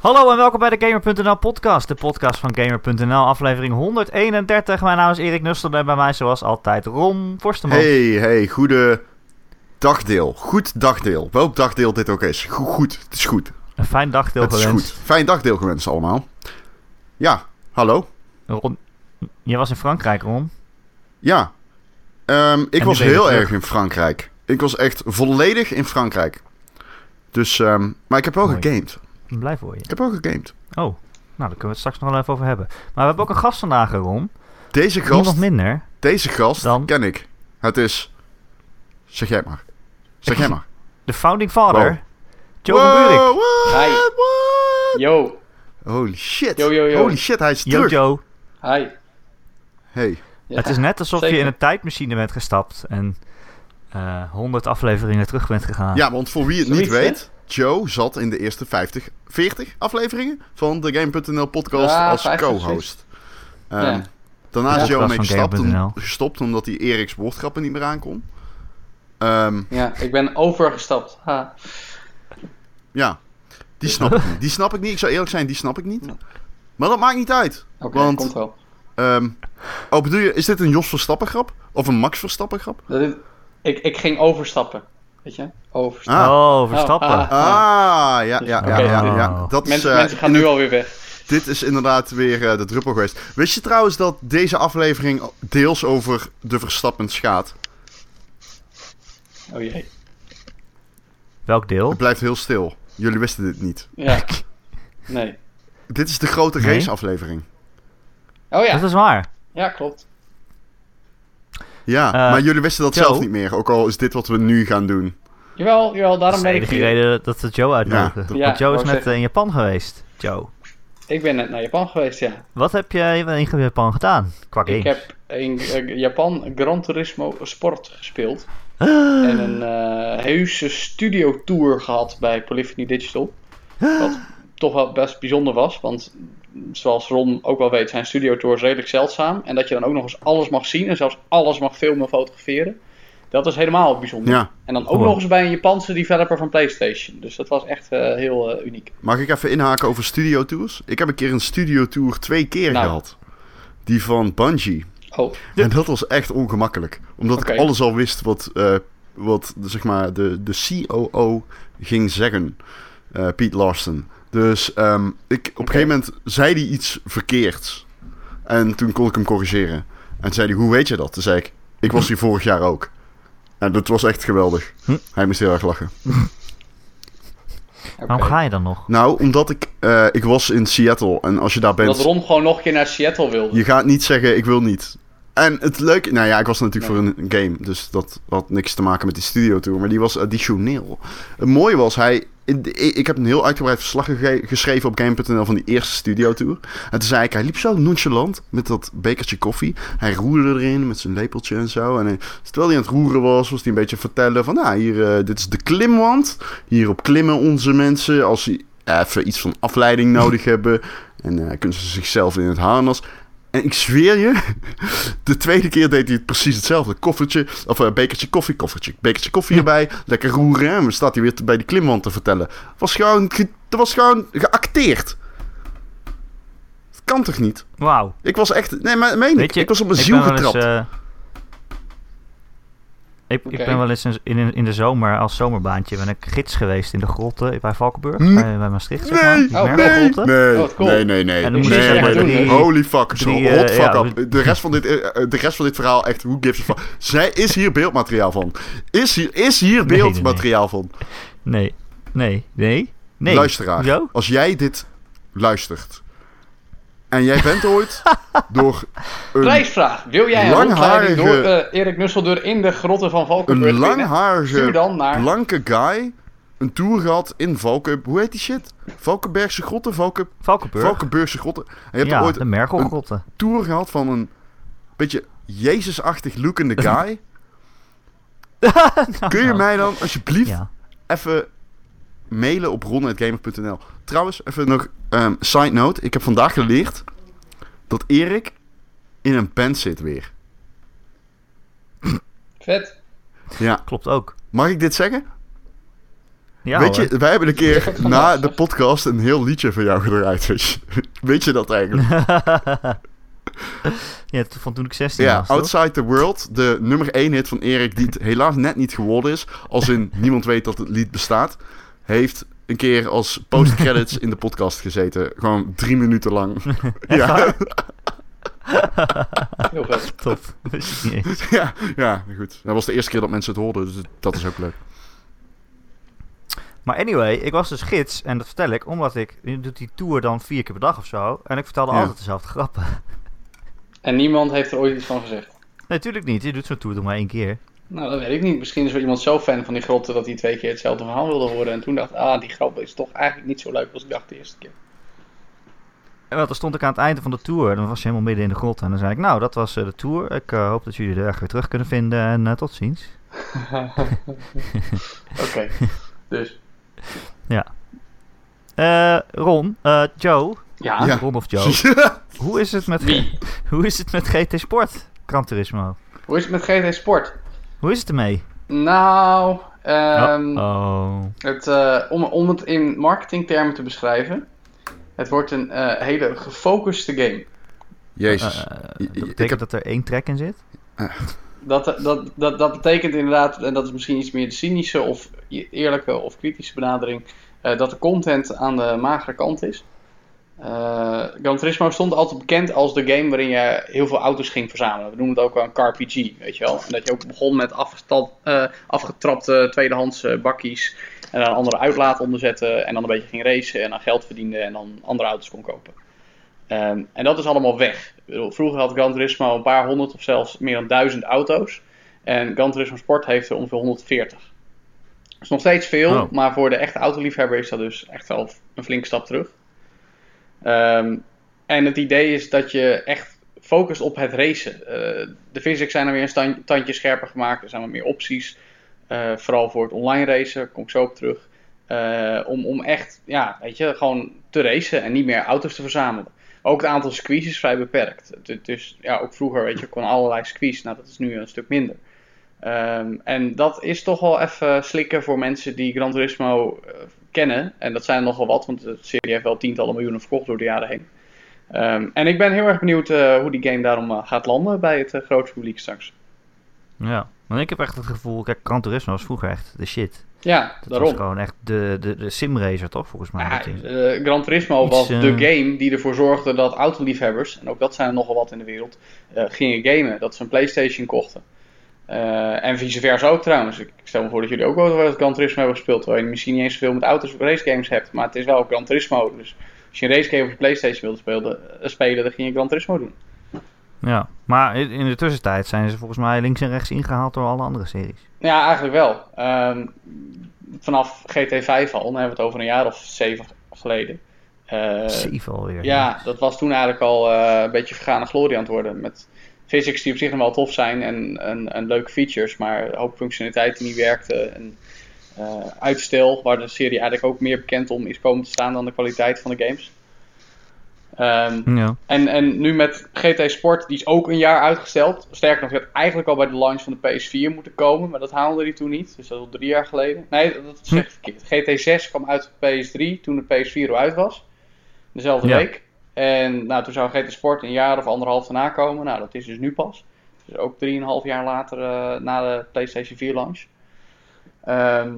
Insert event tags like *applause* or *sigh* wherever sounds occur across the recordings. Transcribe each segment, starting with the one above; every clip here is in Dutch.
Hallo en welkom bij de Gamer.nl podcast, de podcast van Gamer.nl, aflevering 131. Mijn naam is Erik Nustel en bij mij zoals altijd Ron Forsterman. Hey, hey, goede dagdeel. Goed dagdeel. Welk dagdeel dit ook is. Goed, goed. Het is goed. Een fijn dagdeel Het is gewenst. goed. Fijn dagdeel gewenst allemaal. Ja, hallo. Ron, je was in Frankrijk, Ron. Ja. Ehm, ik was heel erg in Frankrijk. Ik was echt volledig in Frankrijk. Dus, ehm, maar ik heb wel Mooi. gegamed. Ik ben blij voor je. Ik heb wel gegamed. Oh, nou daar kunnen we het straks nog wel even over hebben. Maar we hebben ook een gast vandaag, Ron. Deze Niemand gast, minder. deze gast Dan? ken ik. Het is... Zeg jij maar. Zeg jij maar. *laughs* De founding father, Wow. Joe van Buurik. what? Hi. What? Yo, Holy shit. Yo, yo, yo. Holy shit, hij is Yo terug. Joe. hi. Hey. Ja, Het is net alsof je in een tijdmachine bent gestapt en eh 100 afleveringen terug bent gegaan. Ja, want voor wie het niet Zoiets, weet, Joe zat in de eerste 50, 40 afleveringen van de Game.nl podcast Ja, als 50, co-host. Ehm, Ja. Daarna Ja. is Joe mee gestopt omdat hij Erik's woordgrappen niet meer aankon. Ehm, Ja, ik ben overgestapt. Ha. ja, die snap ik niet. Die snap ik niet. Ik zou eerlijk zijn, die snap ik niet. Maar dat maakt niet uit. Oké, Want- komt wel. Ehm, oh, bedoel je, is dit een Jos Verstappen grap? Of een Max Verstappen grap? Dat is- ik, ik ging overstappen. Weet je? Overstappen. Ah. Oh, Verstappen. Oh, ah. Ah, ja, ja, ja, Oké. ja, ja. Dat is, mensen, eh, mensen gaan nu alweer weg. Dit is inderdaad weer eh, de druppel geweest. Wist je trouwens dat deze aflevering deels over de Verstappens gaat? Oh jee. Welk deel? Het blijft heel stil. Jullie wisten dit niet. Ja. *laughs* Nee. Dit is de grote Nee. raceaflevering. Oh ja. Dat is waar. Ja, klopt. Ja, Eh, maar jullie wisten dat Joe? zelf niet meer. Ook al is dit wat we nu gaan doen. Jawel, jawel, daarom ben ik hier. reden dat we Joe uitnodigen. Ja, Ja, Want Joe is net zeggen. in Japan geweest. Joe. Ik ben net naar Japan geweest, ja. Wat heb jij in Japan gedaan? Qua games? Ik heb in eh, Japan Gran Turismo Sport gespeeld. *gasps* En een eh heuse studio tour gehad bij Polyphony Digital. Wat *gasps* toch wel best bijzonder was, want zoals Ron ook wel weet, zijn studio tours redelijk zeldzaam. En dat je dan ook nog eens alles mag zien en zelfs alles mag filmen en fotograferen. Dat is helemaal bijzonder. Ja. En dan ook nog eens bij een Japanse developer van PlayStation. Dus dat was echt eh, heel eh, uniek. Mag ik even inhaken over studio tours? Ik heb een keer een studio tour twee keer Nou. gehad. Die van Bungie. Oh. En dat was echt ongemakkelijk. Omdat ik alles al wist wat, eh, wat de, zeg maar, de, de COO ging zeggen. Pete Larsen. Dus ehm, ik, op een gegeven moment zei hij iets verkeerds. En toen kon ik hem corrigeren. En zei hij, hoe weet je dat? Toen zei ik, ik was hier *laughs* vorig jaar ook. En dat was echt geweldig. Hm. Hij moest heel erg lachen. *laughs* Waarom ga je dan nog? Nou, omdat ik, eh, ik was in Seattle. En als je daar bent... Dat Ron gewoon nog een keer naar Seattle wilde. Je gaat niet zeggen, ik wil niet. En het leuke, nou ja, ik was natuurlijk Nee. voor een game, dus dat had niks te maken met die studio tour, maar die was additioneel. Het mooie was, hij, ik, heb een heel uitgebreid verslag geschreven op Game.nl van die eerste studio tour. En toen zei ik, hij liep zo nonchalant met dat bekertje koffie. Hij roerde erin met zijn lepeltje en zo. En hij, terwijl hij aan het roeren was, was hij een beetje vertellen van, nou, hier, eh, dit is de klimwand. Hierop klimmen onze mensen als ze even iets van afleiding nodig *laughs* hebben. En eh, kunnen ze zichzelf in het harnas. En ik zweer je, *laughs* de tweede keer deed hij het precies hetzelfde. Koffertje, of een bekertje koffie, koffertje, bekertje koffie erbij. Lekker roeren. En dan staat hij weer bij die klimwand te vertellen. Was gewoon, ge- dat was gewoon geacteerd. Dat kan toch niet? Wauw. Ik was echt, nee, maar meen ik. Je, ik was op mijn ziel eens, getrapt. Ik, ik ben wel eens in, in, in de zomer als zomerbaantje ben ik gids geweest in de grotten bij Valkenburg, Hm. bij, bij Maastricht. Zeg maar. Nee, Oh, nee, nee, Oh, cool. nee, nee, nee. En dan nee. Holy fuck, zo Drie, hot eh, fuck ja, up. De rest, van dit, eh, eh, de rest van dit verhaal, echt, who gives a fuck. *laughs* Zij is hier beeldmateriaal van. Is hier, is hier beeldmateriaal van. Nee, nee, nee, nee. Luisteraar, als jij dit luistert en jij bent ooit *laughs* door een, Prijsvraag. Wil jij een langharige- door eh, Erik Nusselder in de grotten van Valkenburg een? Stuur langharige, dan naar... blanke guy een tour gehad in Valken... Hoe heet die shit? Valkenbergse grotten? Valken, Valkenburg. Valkenburgse grotten. En je hebt ja, ooit de Mergelgrotten. tour gehad van een beetje Jezus-achtig lookende *laughs* guy. *laughs* Kun je mij dan alsjeblieft Ja. even mailen op ron.gamer.nl. Trouwens, even nog ehm, side note. Ik heb vandaag geleerd dat Erik in een band zit weer. Vet. Ja, Klopt ook. mag ik dit zeggen? Ja, weet hoor. je, wij hebben een keer na de podcast een heel liedje van jou gedraaid. Weet je, *laughs* weet je dat eigenlijk? *laughs* ja, van toen ik 16 Ja, was? Outside the World, de nummer 1 hit van Erik, die het helaas net niet geworden is. Als in niemand weet dat het lied bestaat. Heeft een keer als post-credits in de podcast gezeten. Gewoon drie minuten lang. *laughs* ja, *laughs* Heel vet. Top. Ja, ja, goed. Dat was de eerste keer dat mensen het hoorden, dus dat is ook leuk. Maar anyway, ik was dus gids en dat vertel ik omdat ik... Je doet die tour dan vier keer per dag of zo. En ik vertelde Ja. altijd dezelfde grappen. En niemand heeft er ooit iets van gezegd. Nee, natuurlijk niet. Je doet zo'n tour nog maar één keer. Nou, dat weet ik niet. Misschien is er iemand zo fan van die grotten dat hij twee keer hetzelfde verhaal wilde horen. En toen dacht ah, die grap is toch eigenlijk niet zo leuk als ik dacht de eerste keer. En wel, dan stond ik aan het einde van de tour. Dan was je helemaal midden in de grot. En dan zei ik, nou, dat was eh, de tour. Ik eh, hoop dat jullie de weg weer terug kunnen vinden. En eh, tot ziens. *laughs* Oké, dus. *laughs* Eh, Ron, eh, Joe. Ja, Ja. Ron of Joe. *laughs* hoe, is het met, wie? hoe is het met GT Sport? Gran Turismo. Hoe is het met GT Sport? Hoe is het ermee? Nou, ehm, oh. het, eh, om, om het in marketingtermen te beschrijven. Het wordt een eh, hele gefocuste game. Jezus. Eh, dat betekent heb- dat er één track in zit? Dat, dat, dat, dat betekent inderdaad, en dat is misschien iets meer de cynische of eerlijke of kritische benadering, eh, dat de content aan de magere kant is. Gran Turismo stond altijd bekend als de game waarin je heel veel auto's ging verzamelen. We noemen het ook wel een car PG, weet je wel. En dat je ook begon met eh, afgetrapte tweedehands eh, bakkies en dan een andere uitlaat onderzetten en dan een beetje ging racen en dan geld verdiende en dan andere auto's kon kopen. Ehm, en dat is allemaal weg. Vroeger had Gran Turismo een paar honderd of zelfs meer dan duizend auto's. En Gran Turismo Sport heeft er ongeveer 140. Dat is nog steeds veel, Oh. maar voor de echte autoliefhebber is dat dus echt wel een flinke stap terug. Ehm, en het idee is dat je echt focust op het racen. Eh, de physics zijn er weer een tandje scherper gemaakt. Er zijn wat meer opties. eh, vooral voor het online racen, daar kom ik zo op terug. Eh, om, om echt, ja, weet je, gewoon te racen en niet meer auto's te verzamelen. Ook het aantal circuits is vrij beperkt. Is, ja, ook vroeger, weet je, kon allerlei circuits. Nou, dat is nu een stuk minder. Ehm, en dat is toch wel even slikken voor mensen die Gran Turismo kennen. En dat zijn er nogal wat, want de serie heeft wel tientallen miljoenen verkocht door de jaren heen. Ehm, en ik ben heel erg benieuwd eh, hoe die game daarom eh, gaat landen bij het eh, grote publiek straks. Ja. Want ik heb echt het gevoel... Kijk, Gran Turismo was vroeger echt de shit. Ja, Dat daarom. was gewoon echt de, de, de simracer, toch? Volgens mij. Ja, Gran Turismo Iets, was de game die ervoor zorgde dat autoliefhebbers, en ook dat zijn er nogal wat in de wereld, gingen gamen. Dat ze een Playstation kochten. Eh, en vice versa ook trouwens. Ik stel me voor dat jullie ook wel eens Gran Turismo hebben gespeeld. Terwijl je misschien niet eens zoveel met auto's of racegames hebt. Maar het is wel Gran Turismo. Dus als je een racegame op je Playstation wilde spelen, eh, spelen dan ging je Gran Turismo doen. Ja. Maar in de tussentijd zijn ze volgens mij links en rechts ingehaald door alle andere series. Ja, eigenlijk wel. Ehm, vanaf GT5 al, dan hebben we het over een jaar of zeven geleden. Eh, Zeven alweer. Ja, dat was toen eigenlijk al een beetje vergane glorie aan het worden. Met physics die op zich nog wel tof zijn en, en, en leuke features, maar hoop functionaliteit die niet werkte. En eh, uitstel, waar de serie eigenlijk ook meer bekend om is komen te staan dan de kwaliteit van de games. Ehm, Ja. en, en nu met GT Sport, die is ook een jaar uitgesteld. Sterker nog, die had eigenlijk al bij de launch van de PS4 moeten komen, maar dat haalde die toen niet. Dus dat is al drie jaar geleden. Nee, dat zeg ik verkeerd. GT6 kwam uit op PS3 toen de PS4 al uit was. Dezelfde Ja. week. En nou, toen zou GT Sport een jaar of anderhalf daarna komen. Nou, dat is dus nu pas. Dus ook drieënhalf jaar later eh, na de PlayStation 4 launch. Ehm,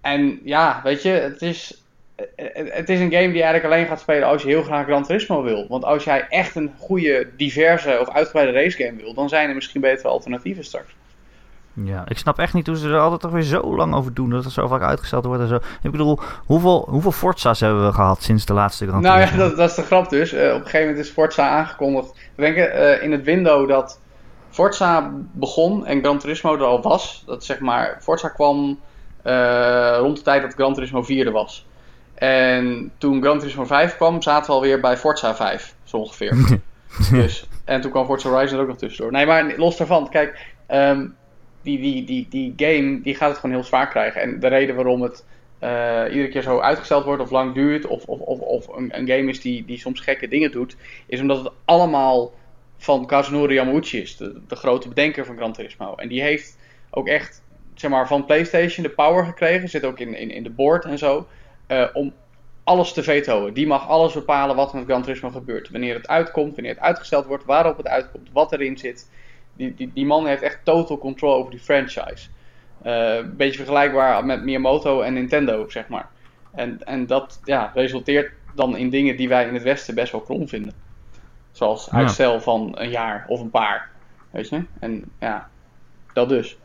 en ja, weet je, het is, het het is een game die eigenlijk alleen gaat spelen als je heel graag Gran Turismo wil. Want als jij echt een goede, diverse of uitgebreide racegame wil, dan zijn er misschien betere alternatieven straks. Ja, ik snap echt niet hoe ze er altijd toch weer zo lang over doen. Dat het zo vaak uitgesteld wordt en zo. Ik bedoel, hoeveel, hoeveel Forza's hebben we gehad sinds de laatste Grand Nou ja, dat, dat is de grap dus. Eh, op een gegeven moment is Forza aangekondigd. We denken eh, in het window dat Forza begon en Gran Turismo er al was. Dat zeg maar, Forza kwam eh, rond de tijd dat Gran Turismo 4 er was. En toen Gran Turismo 5 kwam, zaten we alweer bij Forza 5, zo ongeveer. *laughs* dus, en toen kwam Forza Horizon er ook nog tussendoor. Nee, maar los daarvan, kijk, ehm, die, die, die, game die gaat het gewoon heel zwaar krijgen. En de reden waarom het eh, iedere keer zo uitgesteld wordt of lang duurt, of, of, of, of een, een game is die, die soms gekke dingen doet, is omdat het allemaal van Kazunori Yamauchi is, de, grote bedenker van Gran Turismo. En die heeft ook echt zeg maar, van PlayStation de power gekregen, zit ook in, in, in de board en zo, eh, om alles te vetoen. Die mag alles bepalen wat met Gran Turismo gebeurt. Wanneer het uitkomt, wanneer het uitgesteld wordt, waarop het uitkomt, wat erin zit. Die, die, die man heeft echt total control over die franchise. Eh, een beetje vergelijkbaar met Miyamoto en Nintendo, zeg maar. En, en dat ja, resulteert dan in dingen die wij in het Westen best wel krom vinden. Zoals Ja. uitstel van een jaar of een paar. Weet je? En ja, dat dus.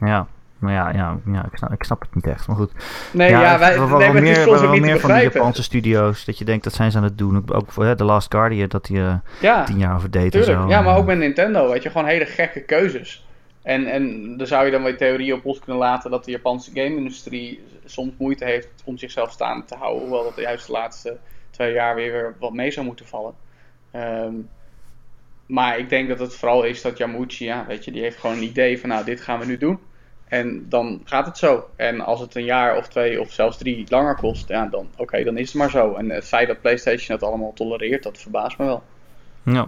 Ja, maar ja, ja, ja ik, snap, ik snap het niet echt. Maar goed. Nee, ja, wij, wel, nee, wel meer, wel meer van die begrijpen. Japanse studio's. Dat je denkt, dat zijn ze aan het doen. Ook- voor hè, The Last Guardian, dat die eh, Ja, tien jaar over deed en zo. Ja, maar ook met Nintendo, weet je, gewoon hele gekke keuzes. En, en daar zou je dan weer theorie op los kunnen laten dat de Japanse game-industrie soms moeite heeft om zichzelf staande te houden. Hoewel dat juist de laatste twee jaar weer, weer wat mee zou moeten vallen. Ehm, maar ik denk dat het vooral is dat Yamauchi, ja, weet je, die heeft gewoon een idee van, nou, dit gaan we nu doen. En dan gaat het zo. En als het een jaar of twee of zelfs drie langer kost, ja, dan oké, dan is het maar zo. En het feit dat PlayStation dat allemaal tolereert, dat verbaast me wel. Ja.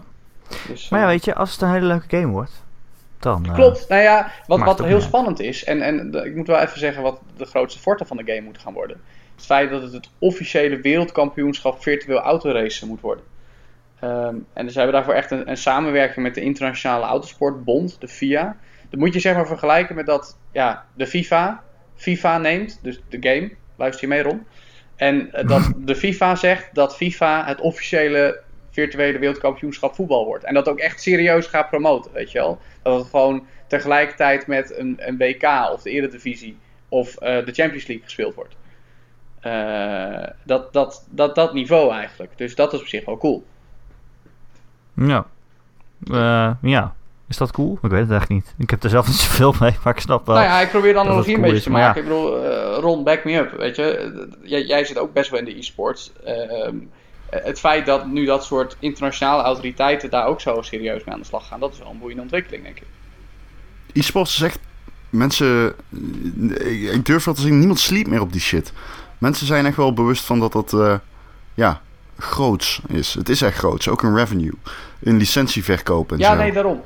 Dus, Maar ja, eh, weet je, als het een hele leuke game wordt, dan... eh, Klopt. Nou ja, wat, wat heel spannend is, en, en de- ik moet wel even zeggen wat de grootste forte van de game moet gaan worden. Het feit dat het het officiële wereldkampioenschap virtueel autoracen moet worden. Ehm, en dus hebben daarvoor echt een, een samenwerking met de Internationale Autosportbond, de FIA. Dat moet je zeg maar vergelijken met dat ja, de FIFA FIFA neemt, dus de game, luister je mee Ron. En eh, dat *laughs* de FIFA zegt dat FIFA het officiële virtuele wereldkampioenschap voetbal wordt. En dat ook echt serieus gaat promoten, weet je wel. Dat het gewoon tegelijkertijd met een, een WK of de Eredivisie of eh, de Champions League gespeeld wordt. Eh, dat, dat, dat, dat niveau eigenlijk. Dus dat is op zich wel cool. Ja. Ja. Is dat cool? Ik weet het eigenlijk niet. Ik heb er zelf *laughs* niet zoveel mee, maar ik snap wel. Nou ja, ik probeer de analogie een beetje is, te maar maken. Ik bedoel, eh, Ron, back me up, weet je. Jij, jij zit ook best wel in de e-sports. Ehm, het feit dat nu dat soort internationale autoriteiten daar ook zo serieus mee aan de slag gaan, dat is wel een boeiende ontwikkeling, denk ik. E-sports is echt... Mensen... Ik, ik durf wel te zeggen, niemand sliept meer op die shit. Mensen zijn echt wel bewust van dat dat... eh, ja, groots is. Het is echt groots. Ook een revenue. Een licentieverkoop en Ja, zo. nee, daarom.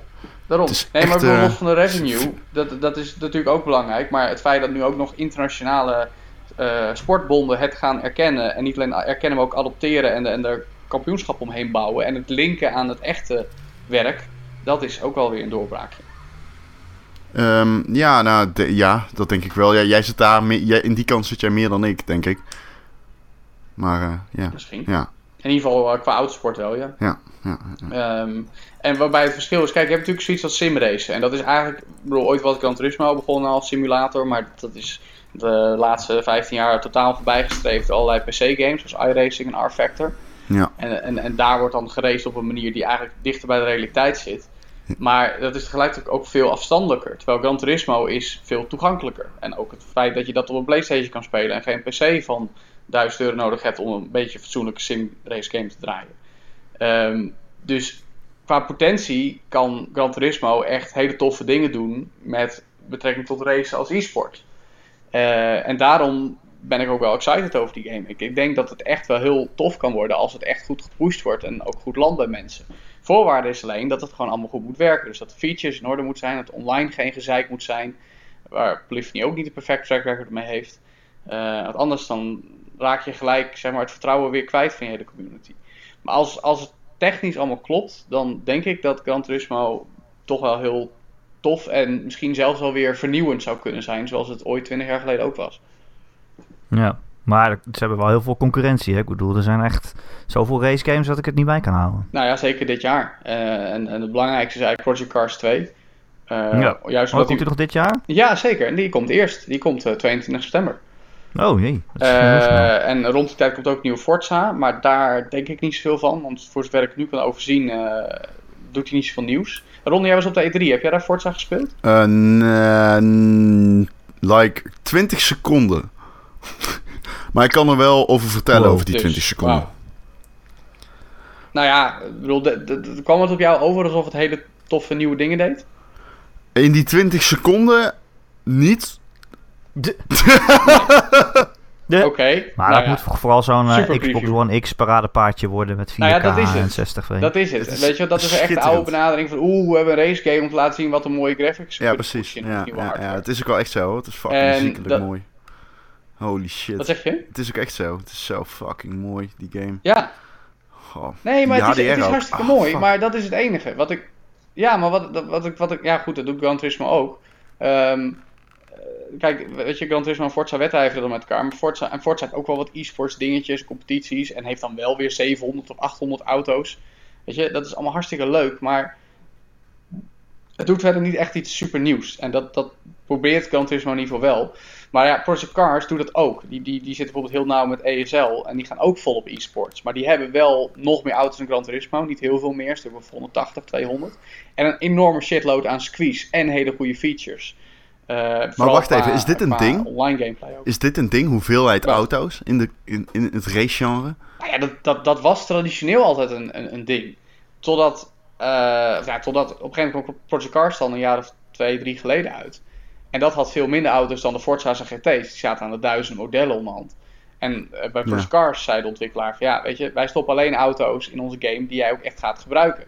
Daarom. Nee, maar bedoel, eh, los van de revenue, dat, dat is natuurlijk ook belangrijk. Maar het feit dat nu ook nog internationale eh, sportbonden het gaan erkennen. En niet alleen erkennen, maar ook adopteren en, en er kampioenschap omheen bouwen. En het linken aan het echte werk, dat is ook wel weer een doorbraakje. Ehm, ja, nou, de- ja, dat denk ik wel. Ja, jij zit daar... jij, in die kant zit jij meer dan ik, denk ik. Maar, eh, ja. Misschien. Ja, In ieder geval eh, qua autosport wel, ja. ja, ja. ja. Ehm, en waarbij het verschil is, kijk, je hebt natuurlijk zoiets als simracen. En dat is eigenlijk, ik bedoel, ooit was Gran Turismo begonnen als simulator, maar dat is de laatste 15 jaar totaal voorbijgestreefd door allerlei PC-games, zoals iRacing en R-Factor. Ja. En, en, en daar wordt dan geraced op een manier die eigenlijk dichter bij de realiteit zit. Maar dat is tegelijkertijd ook veel afstandelijker. Terwijl Gran Turismo is veel toegankelijker. En ook het feit dat je dat op een Playstation kan spelen en geen PC van 1000 euro nodig hebt om een beetje een fatsoenlijke sim race game te draaien. Ehm, dus qua potentie kan Gran Turismo echt hele toffe dingen doen met betrekking tot racen als e-sport. Eh, en daarom ben ik ook wel excited over die game. Ik, ik denk dat het echt wel heel tof kan worden als het echt goed gepusht wordt en ook goed landt bij mensen. Voorwaarde is alleen dat het gewoon allemaal goed moet werken. Dus dat de features in orde moeten zijn, dat online geen gezeik moet zijn. Waar Polyphony ook niet een perfect track record mee heeft. Want anders dan raak je gelijk zeg maar, het vertrouwen weer kwijt van je hele community. Maar als, als het technisch allemaal klopt, dan denk ik dat Gran Turismo toch wel heel tof en misschien zelfs wel weer vernieuwend zou kunnen zijn. Zoals het ooit 20 jaar geleden ook was. Ja, maar ze hebben wel heel veel concurrentie. Hè? Ik bedoel, er zijn echt zoveel racegames dat ik het niet bij kan houden. Nou ja, zeker dit jaar. Eh, en, en het belangrijkste is eigenlijk Project Cars 2. Eh, Ja. Juist Oh, komt die... nog dit jaar? Ja, zeker. En die komt eerst. Die komt eh, 22 september. Oh jee. Eh, en rond die tijd komt ook nieuwe Forza. Maar daar denk ik niet zoveel van. Want voor zover ik nu kan overzien, eh, doet hij niet zoveel nieuws. Ron, jij was op de E3. Heb jij daar Forza gespeeld? Eh, n- like 20 seconden. *laughs* maar ik kan er wel over vertellen Wow. over die Dus, 20 seconden. wauw. Nou ja, ik bedoel, de, de, de- kwam het op jou over alsof het hele toffe nieuwe dingen deed? In die 20 seconden niet. De- *laughs* Oké. Maar nou dat ja, moet vooral zo'n eh, Xbox. One X paradepaardje worden met 4K Nou ja, dat is het. en 60 frames. Dat is het. Het is Weet je, dat is echt de oude benadering van oeh, we hebben een race game om te laten zien wat een mooie graphics Ja, kunnen precies. Ja, ja, het is ook wel echt zo. hoor. Het is fucking ziekelijk dat- mooi. Holy shit. Wat zeg je? Het is ook echt zo. Het is zo fucking mooi, die game. Ja, Goh. nee, maar het is, het is hartstikke Ah, mooi, fuck. maar dat is het enige. Wat ik, ja, maar wat, dat- wat, ik, wat ik, ja goed, dat doet Gran Turismo ook. Ehm, eh, kijk, weet je, Gran Turismo en Forza wedijveren dan met elkaar, maar Forza, en Forza heeft ook wel wat e-sports dingetjes, competities, en heeft dan wel weer 700 of 800 auto's. Weet je, dat is allemaal hartstikke leuk, maar het doet verder niet echt iets super nieuws. En dat, dat probeert Gran Turismo in ieder geval wel. Maar ja, Project Cars doet dat ook. Die, die, die zitten bijvoorbeeld heel nauw met ESL en die gaan ook vol op e-sports. Maar die hebben wel nog meer auto's dan Gran Turismo. Niet heel veel meer, stuk of 180, 200. En een enorme shitload aan squeeze en hele goede features. Eh, vooral wacht qua- even, is dit een ding? Online gameplay ook. Is dit een ding, hoeveelheid auto's in, de, in, in het racegenre? Nou ja, dat, dat, dat was traditioneel altijd een, een, een ding. Totdat, eh, ja, totdat op een gegeven moment kwam Project Cars dan een jaar of twee, drie geleden uit. En dat had veel minder auto's dan de Forza's en GT's. Die zaten aan de duizenden modellen onderhand. En eh, bij Project Cars zei de ontwikkelaar van ja, weet je, wij stoppen alleen auto's in onze game die jij ook echt gaat gebruiken.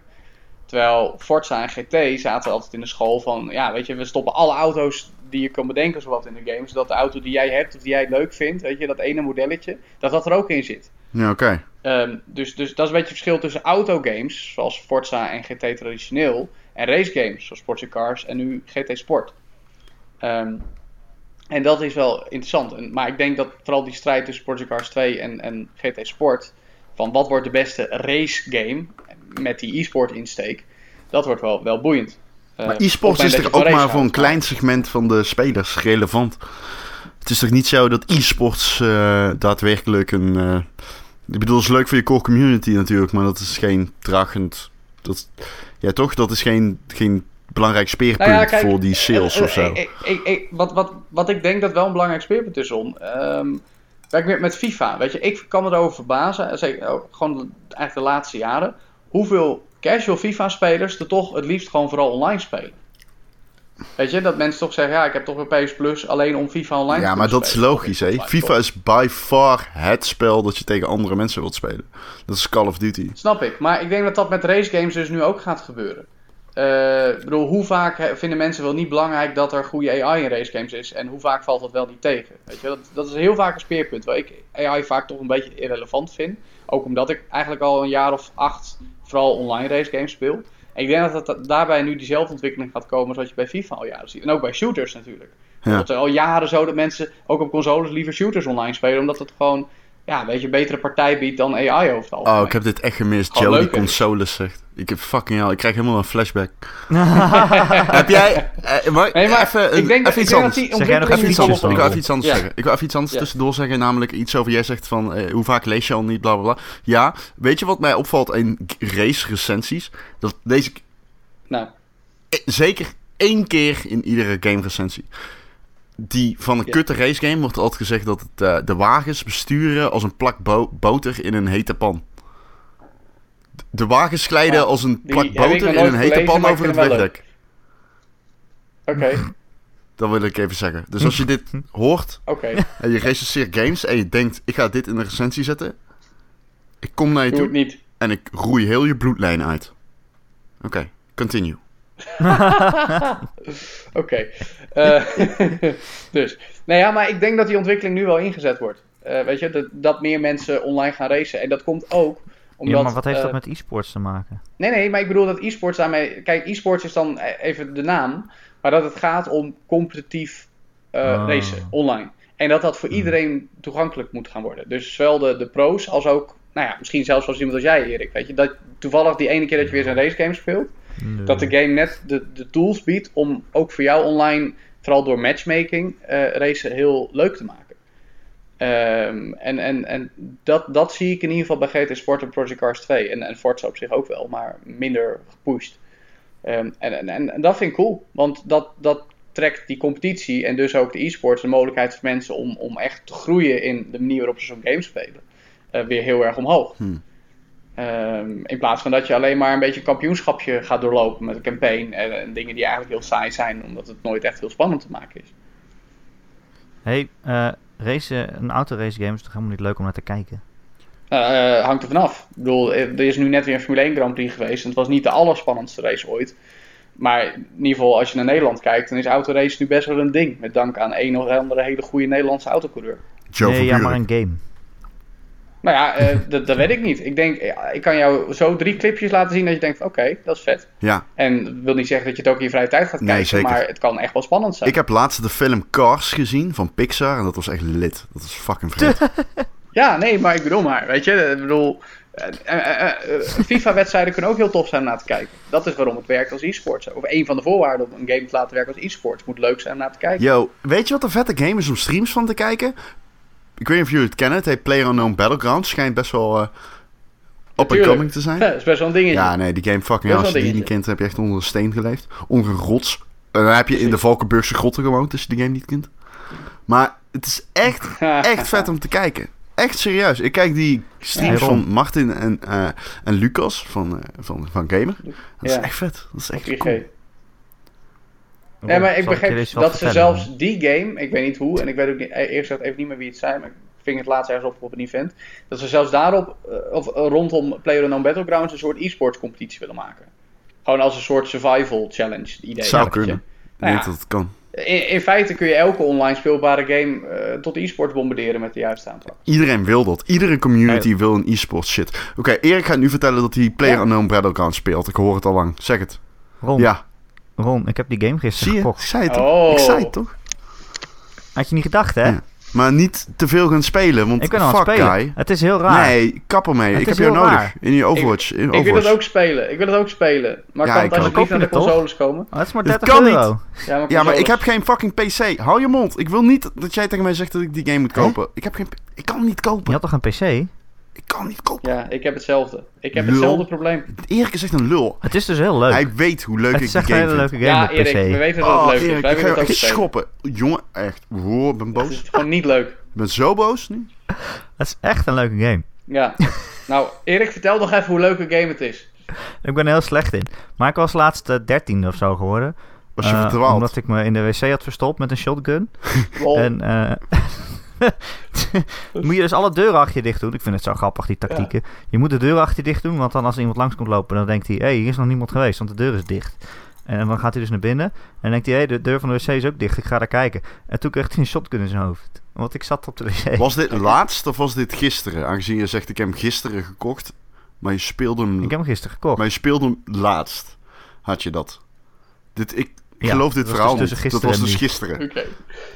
Terwijl Forza en GT zaten altijd in de school van ja, weet je, we stoppen alle auto's die je kan bedenken zowat in de game. Zodat de auto die jij hebt of die jij leuk vindt, weet je, dat ene modelletje, dat dat er ook in zit. Ja, oké. Ehm, dus, dus dat is een beetje het verschil tussen autogames, zoals Forza en GT traditioneel, en racegames, zoals Project Cars en nu GT Sport. Ehm, en dat is wel interessant. En, maar ik denk dat vooral die strijd tussen Project Cars 2 en, en GT Sport, van wat wordt de beste racegame met die e-sport insteek, dat wordt wel, wel boeiend. Eh, Maar e-sports is toch ook maar voor een klein segment van de spelers relevant? Het is toch niet zo dat e-sports eh, daadwerkelijk een... eh, ik bedoel, het is leuk voor je core community natuurlijk, maar dat is geen dragend... Dat, ja, toch? Dat is geen, geen belangrijk speerpunt Nou ja, kijk, voor die sales of zo. ik- ik- ik- wat, wat, wat ik denk dat wel een belangrijk speerpunt is om. ehm kijk, met, met FIFA, weet je, ik kan me erover verbazen, en zeker ook gewoon de- eigenlijk de laatste jaren, hoeveel casual FIFA-spelers er toch het liefst gewoon vooral online spelen. Weet je, dat mensen toch zeggen, ja, ik heb toch een PS Plus alleen om FIFA online te Ja, maar dat is spelen. logisch, hè? FIFA is by far het spel dat je tegen andere mensen wilt spelen. Dat is Call of Duty. Snap ik, maar ik denk dat dat met racegames dus nu ook gaat gebeuren. Eh, ik bedoel, hoe vaak vinden mensen wel niet belangrijk dat er goede AI in racegames is? En hoe vaak valt dat wel niet tegen? Weet je, dat, dat is heel vaak een speerpunt. Waar ik AI vaak toch een beetje irrelevant vind. Ook omdat ik eigenlijk al een jaar of acht vooral online racegames speel. En ik denk dat het daarbij nu diezelfde ontwikkeling gaat komen zoals je bij FIFA al jaren ziet. En ook bij shooters natuurlijk. Ja. Het is al jaren zo dat mensen ook op consoles liever shooters online spelen. Omdat het gewoon ja, een beetje betere partij biedt dan AI over het algemeen. Oh, ik heb dit echt gemist. Joe die consoles zegt. Ik heb fucking hell, ik krijg helemaal een flashback. *laughs* *laughs* heb jij... eh, mag, Nee, maar even, ik denk, even ik iets anders. die Zeg jij nog Even iets anders. Ik wil even iets anders Ja. zeggen. Ik wil even iets anders Ja. tussendoor zeggen. Namelijk iets over jij zegt van eh, hoe vaak lees je al niet, bla bla bla. Ja, weet je wat mij opvalt in race recensies? Dat deze Nou, eh, zeker één keer in iedere game recensie. Die van een Ja. kutte race game wordt altijd gezegd dat het, eh, de wagens besturen als een plak bo- boter in een hete pan. De wagens glijden Ja, als een plak boter in een hete pan over het wegdek. oké, *laughs* Dat wil ik even zeggen. Dus als je dit *laughs* hoort en je recenseert games en je denkt, ik ga dit in een recensie zetten. Ik kom naar je Doe het toe niet. en ik roei heel je bloedlijn uit. Oké, continue. *laughs* Oké. Eh, *laughs* dus. Nou ja, maar ik denk dat die ontwikkeling nu wel ingezet wordt. Eh, weet je, dat, dat meer mensen online gaan racen. En dat komt ook omdat... ja, maar wat heeft eh, dat met e-sports te maken? Nee, nee, maar ik bedoel dat e-sports daarmee... Kijk, e-sports is dan e- even de naam. Maar dat het gaat om competitief eh, Oh. racen, online. En dat dat voor Hmm. iedereen toegankelijk moet gaan worden. Dus zowel de, de pro's als ook... Nou ja, misschien zelfs als iemand als jij, Erik. Weet je, dat toevallig die ene keer dat je weer zo'n racegame speelt... Nee. Dat de game net de, de tools biedt om ook voor jou online, vooral door matchmaking, eh racen heel leuk te maken. Ehm, en en, en dat, dat zie ik in ieder geval bij GT Sport en Project Cars 2. En, en Forza op zich ook wel, maar minder gepusht. Ehm, en, en, en, en dat vind ik cool, want dat, dat trekt die competitie en dus ook de e-sports de mogelijkheid voor mensen om, om echt te groeien in de manier waarop ze zo'n game spelen. eh, weer heel erg omhoog. Hmm. Ehm, in plaats van dat je alleen maar een beetje een kampioenschapje gaat doorlopen met een campaign en, en dingen die eigenlijk heel saai zijn, omdat het nooit echt heel spannend te maken is. hey, eh, race, een autorace game is toch helemaal niet leuk om naar te kijken? Uh, hangt er vanaf. Ik bedoel, er is nu net weer een Formule 1 Grand Prix geweest. En het was niet de allerspannendste race ooit. Maar in ieder geval, als je naar Nederland kijkt, dan is autorace nu best wel een ding. Met dank aan een of andere hele goede Nederlandse autocoureur. Joe nee, ja, maar een game. Nou ja, uh, dat weet ik niet. Ik denk, ik kan jou zo drie clipjes laten zien dat je denkt, oké, dat is vet. Ja. En dat wil niet zeggen dat je het ook in je vrije tijd gaat kijken, zeker. maar het kan echt wel spannend zijn. Ik heb laatst de film Cars gezien van Pixar en dat was echt lit. Dat was fucking vet. *laughs* ja, nee, maar ik bedoel maar, weet je, ik bedoel... Uh, FIFA-wedstrijden kunnen ook heel tof zijn om naar te kijken. Dat is waarom het werkt als e-sports. Of een van de voorwaarden om een game te laten werken als e-sports. Moet leuk zijn om naar te kijken. Yo, weet je wat een vette game is om streams van te kijken? Ik weet niet of jullie het kennen. Het heet PlayerUnknown Battlegrounds. Schijnt best wel uh, up and coming te zijn. Ja, is best wel een dingetje. Ja, nee, die game fucking Als je die niet kent, heb je echt onder een steen geleefd. Onder een rots. En dan heb je in de Valkenburgse grotten gewoond, als je die game niet kent. Maar het is echt, *laughs* echt vet om te kijken. Echt serieus. Ik kijk die streams van Martin en, uh, en Lucas van, uh, van, van Gamer. Dat is echt vet. Dat is echt cool. Nee, maar ik begreep dat ze zelfs die game, ik weet niet hoe, en ik weet ook niet, eerst gezegd even niet meer wie het zijn, maar ik ving het laatst ergens op op een event, dat ze zelfs daarop, uh, of uh, rondom PlayerUnknown Battlegrounds, een soort e-sports competitie willen maken. Gewoon als een soort survival challenge idee. Zou kunnen. Ik ja, dat het kan. In, in, feite kun je elke online speelbare game uh, tot e-sports bombarderen met de juiste aanpak. Iedereen wil dat. Iedere community wil een e-sports shit. Oké, okay, Erik gaat nu vertellen dat hij PlayerUnknown ja. Battlegrounds speelt. Ik hoor het al lang. Zeg het. Ron. Ja. Ron, ik heb die game gisteren Zie je? gekocht. Ik zei het toch? Oh. Ik zei het toch? Had je niet gedacht, hè? Ja. Maar niet te veel gaan spelen, want ik kan fuck spelen. guy. Het is heel raar. Nee, kap ermee. ik heb jou nodig raar. in je Overwatch. Ik, in Overwatch. ik wil het ook spelen. Ik wil het ook spelen. Maar ja, kan het alsjeblieft naar de consoles komen? Oh, dat is maar 30 kan euro. Niet. Ja, maar, ja, maar ik heb geen fucking PC. Hou je mond. Ik wil niet dat jij tegen mij zegt dat ik die game moet kopen. Ik heb geen... Ik kan hem niet kopen. Je had toch een PC? Ik kan niet kopen. Ja, ik heb hetzelfde. Ik heb lul. hetzelfde probleem. Erik is echt een lul. Het is dus heel leuk. Hij weet hoe leuk het ik die game vind. Het is een hele leuke game ja, Erik, we weten dat oh, het leuk Erik, is. Wij ik ga echt schoppen. Jongen, echt. Wow, ik ben boos. Het is gewoon niet leuk. Ik ben zo boos nu. Het is echt een leuke game. Ja. nou, Erik, vertel nog even hoe leuk een game het is. ik ben er heel slecht in. Maar ik was laatst uh, dertiende of zo geworden. Was je uh, Omdat ik me in de wc had verstopt met een shotgun. *laughs* en... Uh, *laughs* *laughs* moet je dus alle deuren achter je dicht doen. Ik vind het zo grappig, die tactieken. Je moet de deuren achter je dicht doen, want dan als iemand langs komt lopen, dan denkt hij, hé, hey, hier is nog niemand geweest, want de deur is dicht. En dan gaat hij dus naar binnen en dan denkt hij, hé, hey, de deur van de wc is ook dicht, ik ga daar kijken. En toen kreeg hij een shotgun in zijn hoofd, want ik zat op de wc. Was dit laatst of was dit gisteren? Aangezien je zegt, ik heb hem gisteren gekocht, maar je speelde hem... Ik heb hem gisteren gekocht. Maar je speelde hem laatst, had je dat. Dit, ik, ik ja, geloof dit verhaal dus niet. Dat was dus gisteren. Okay.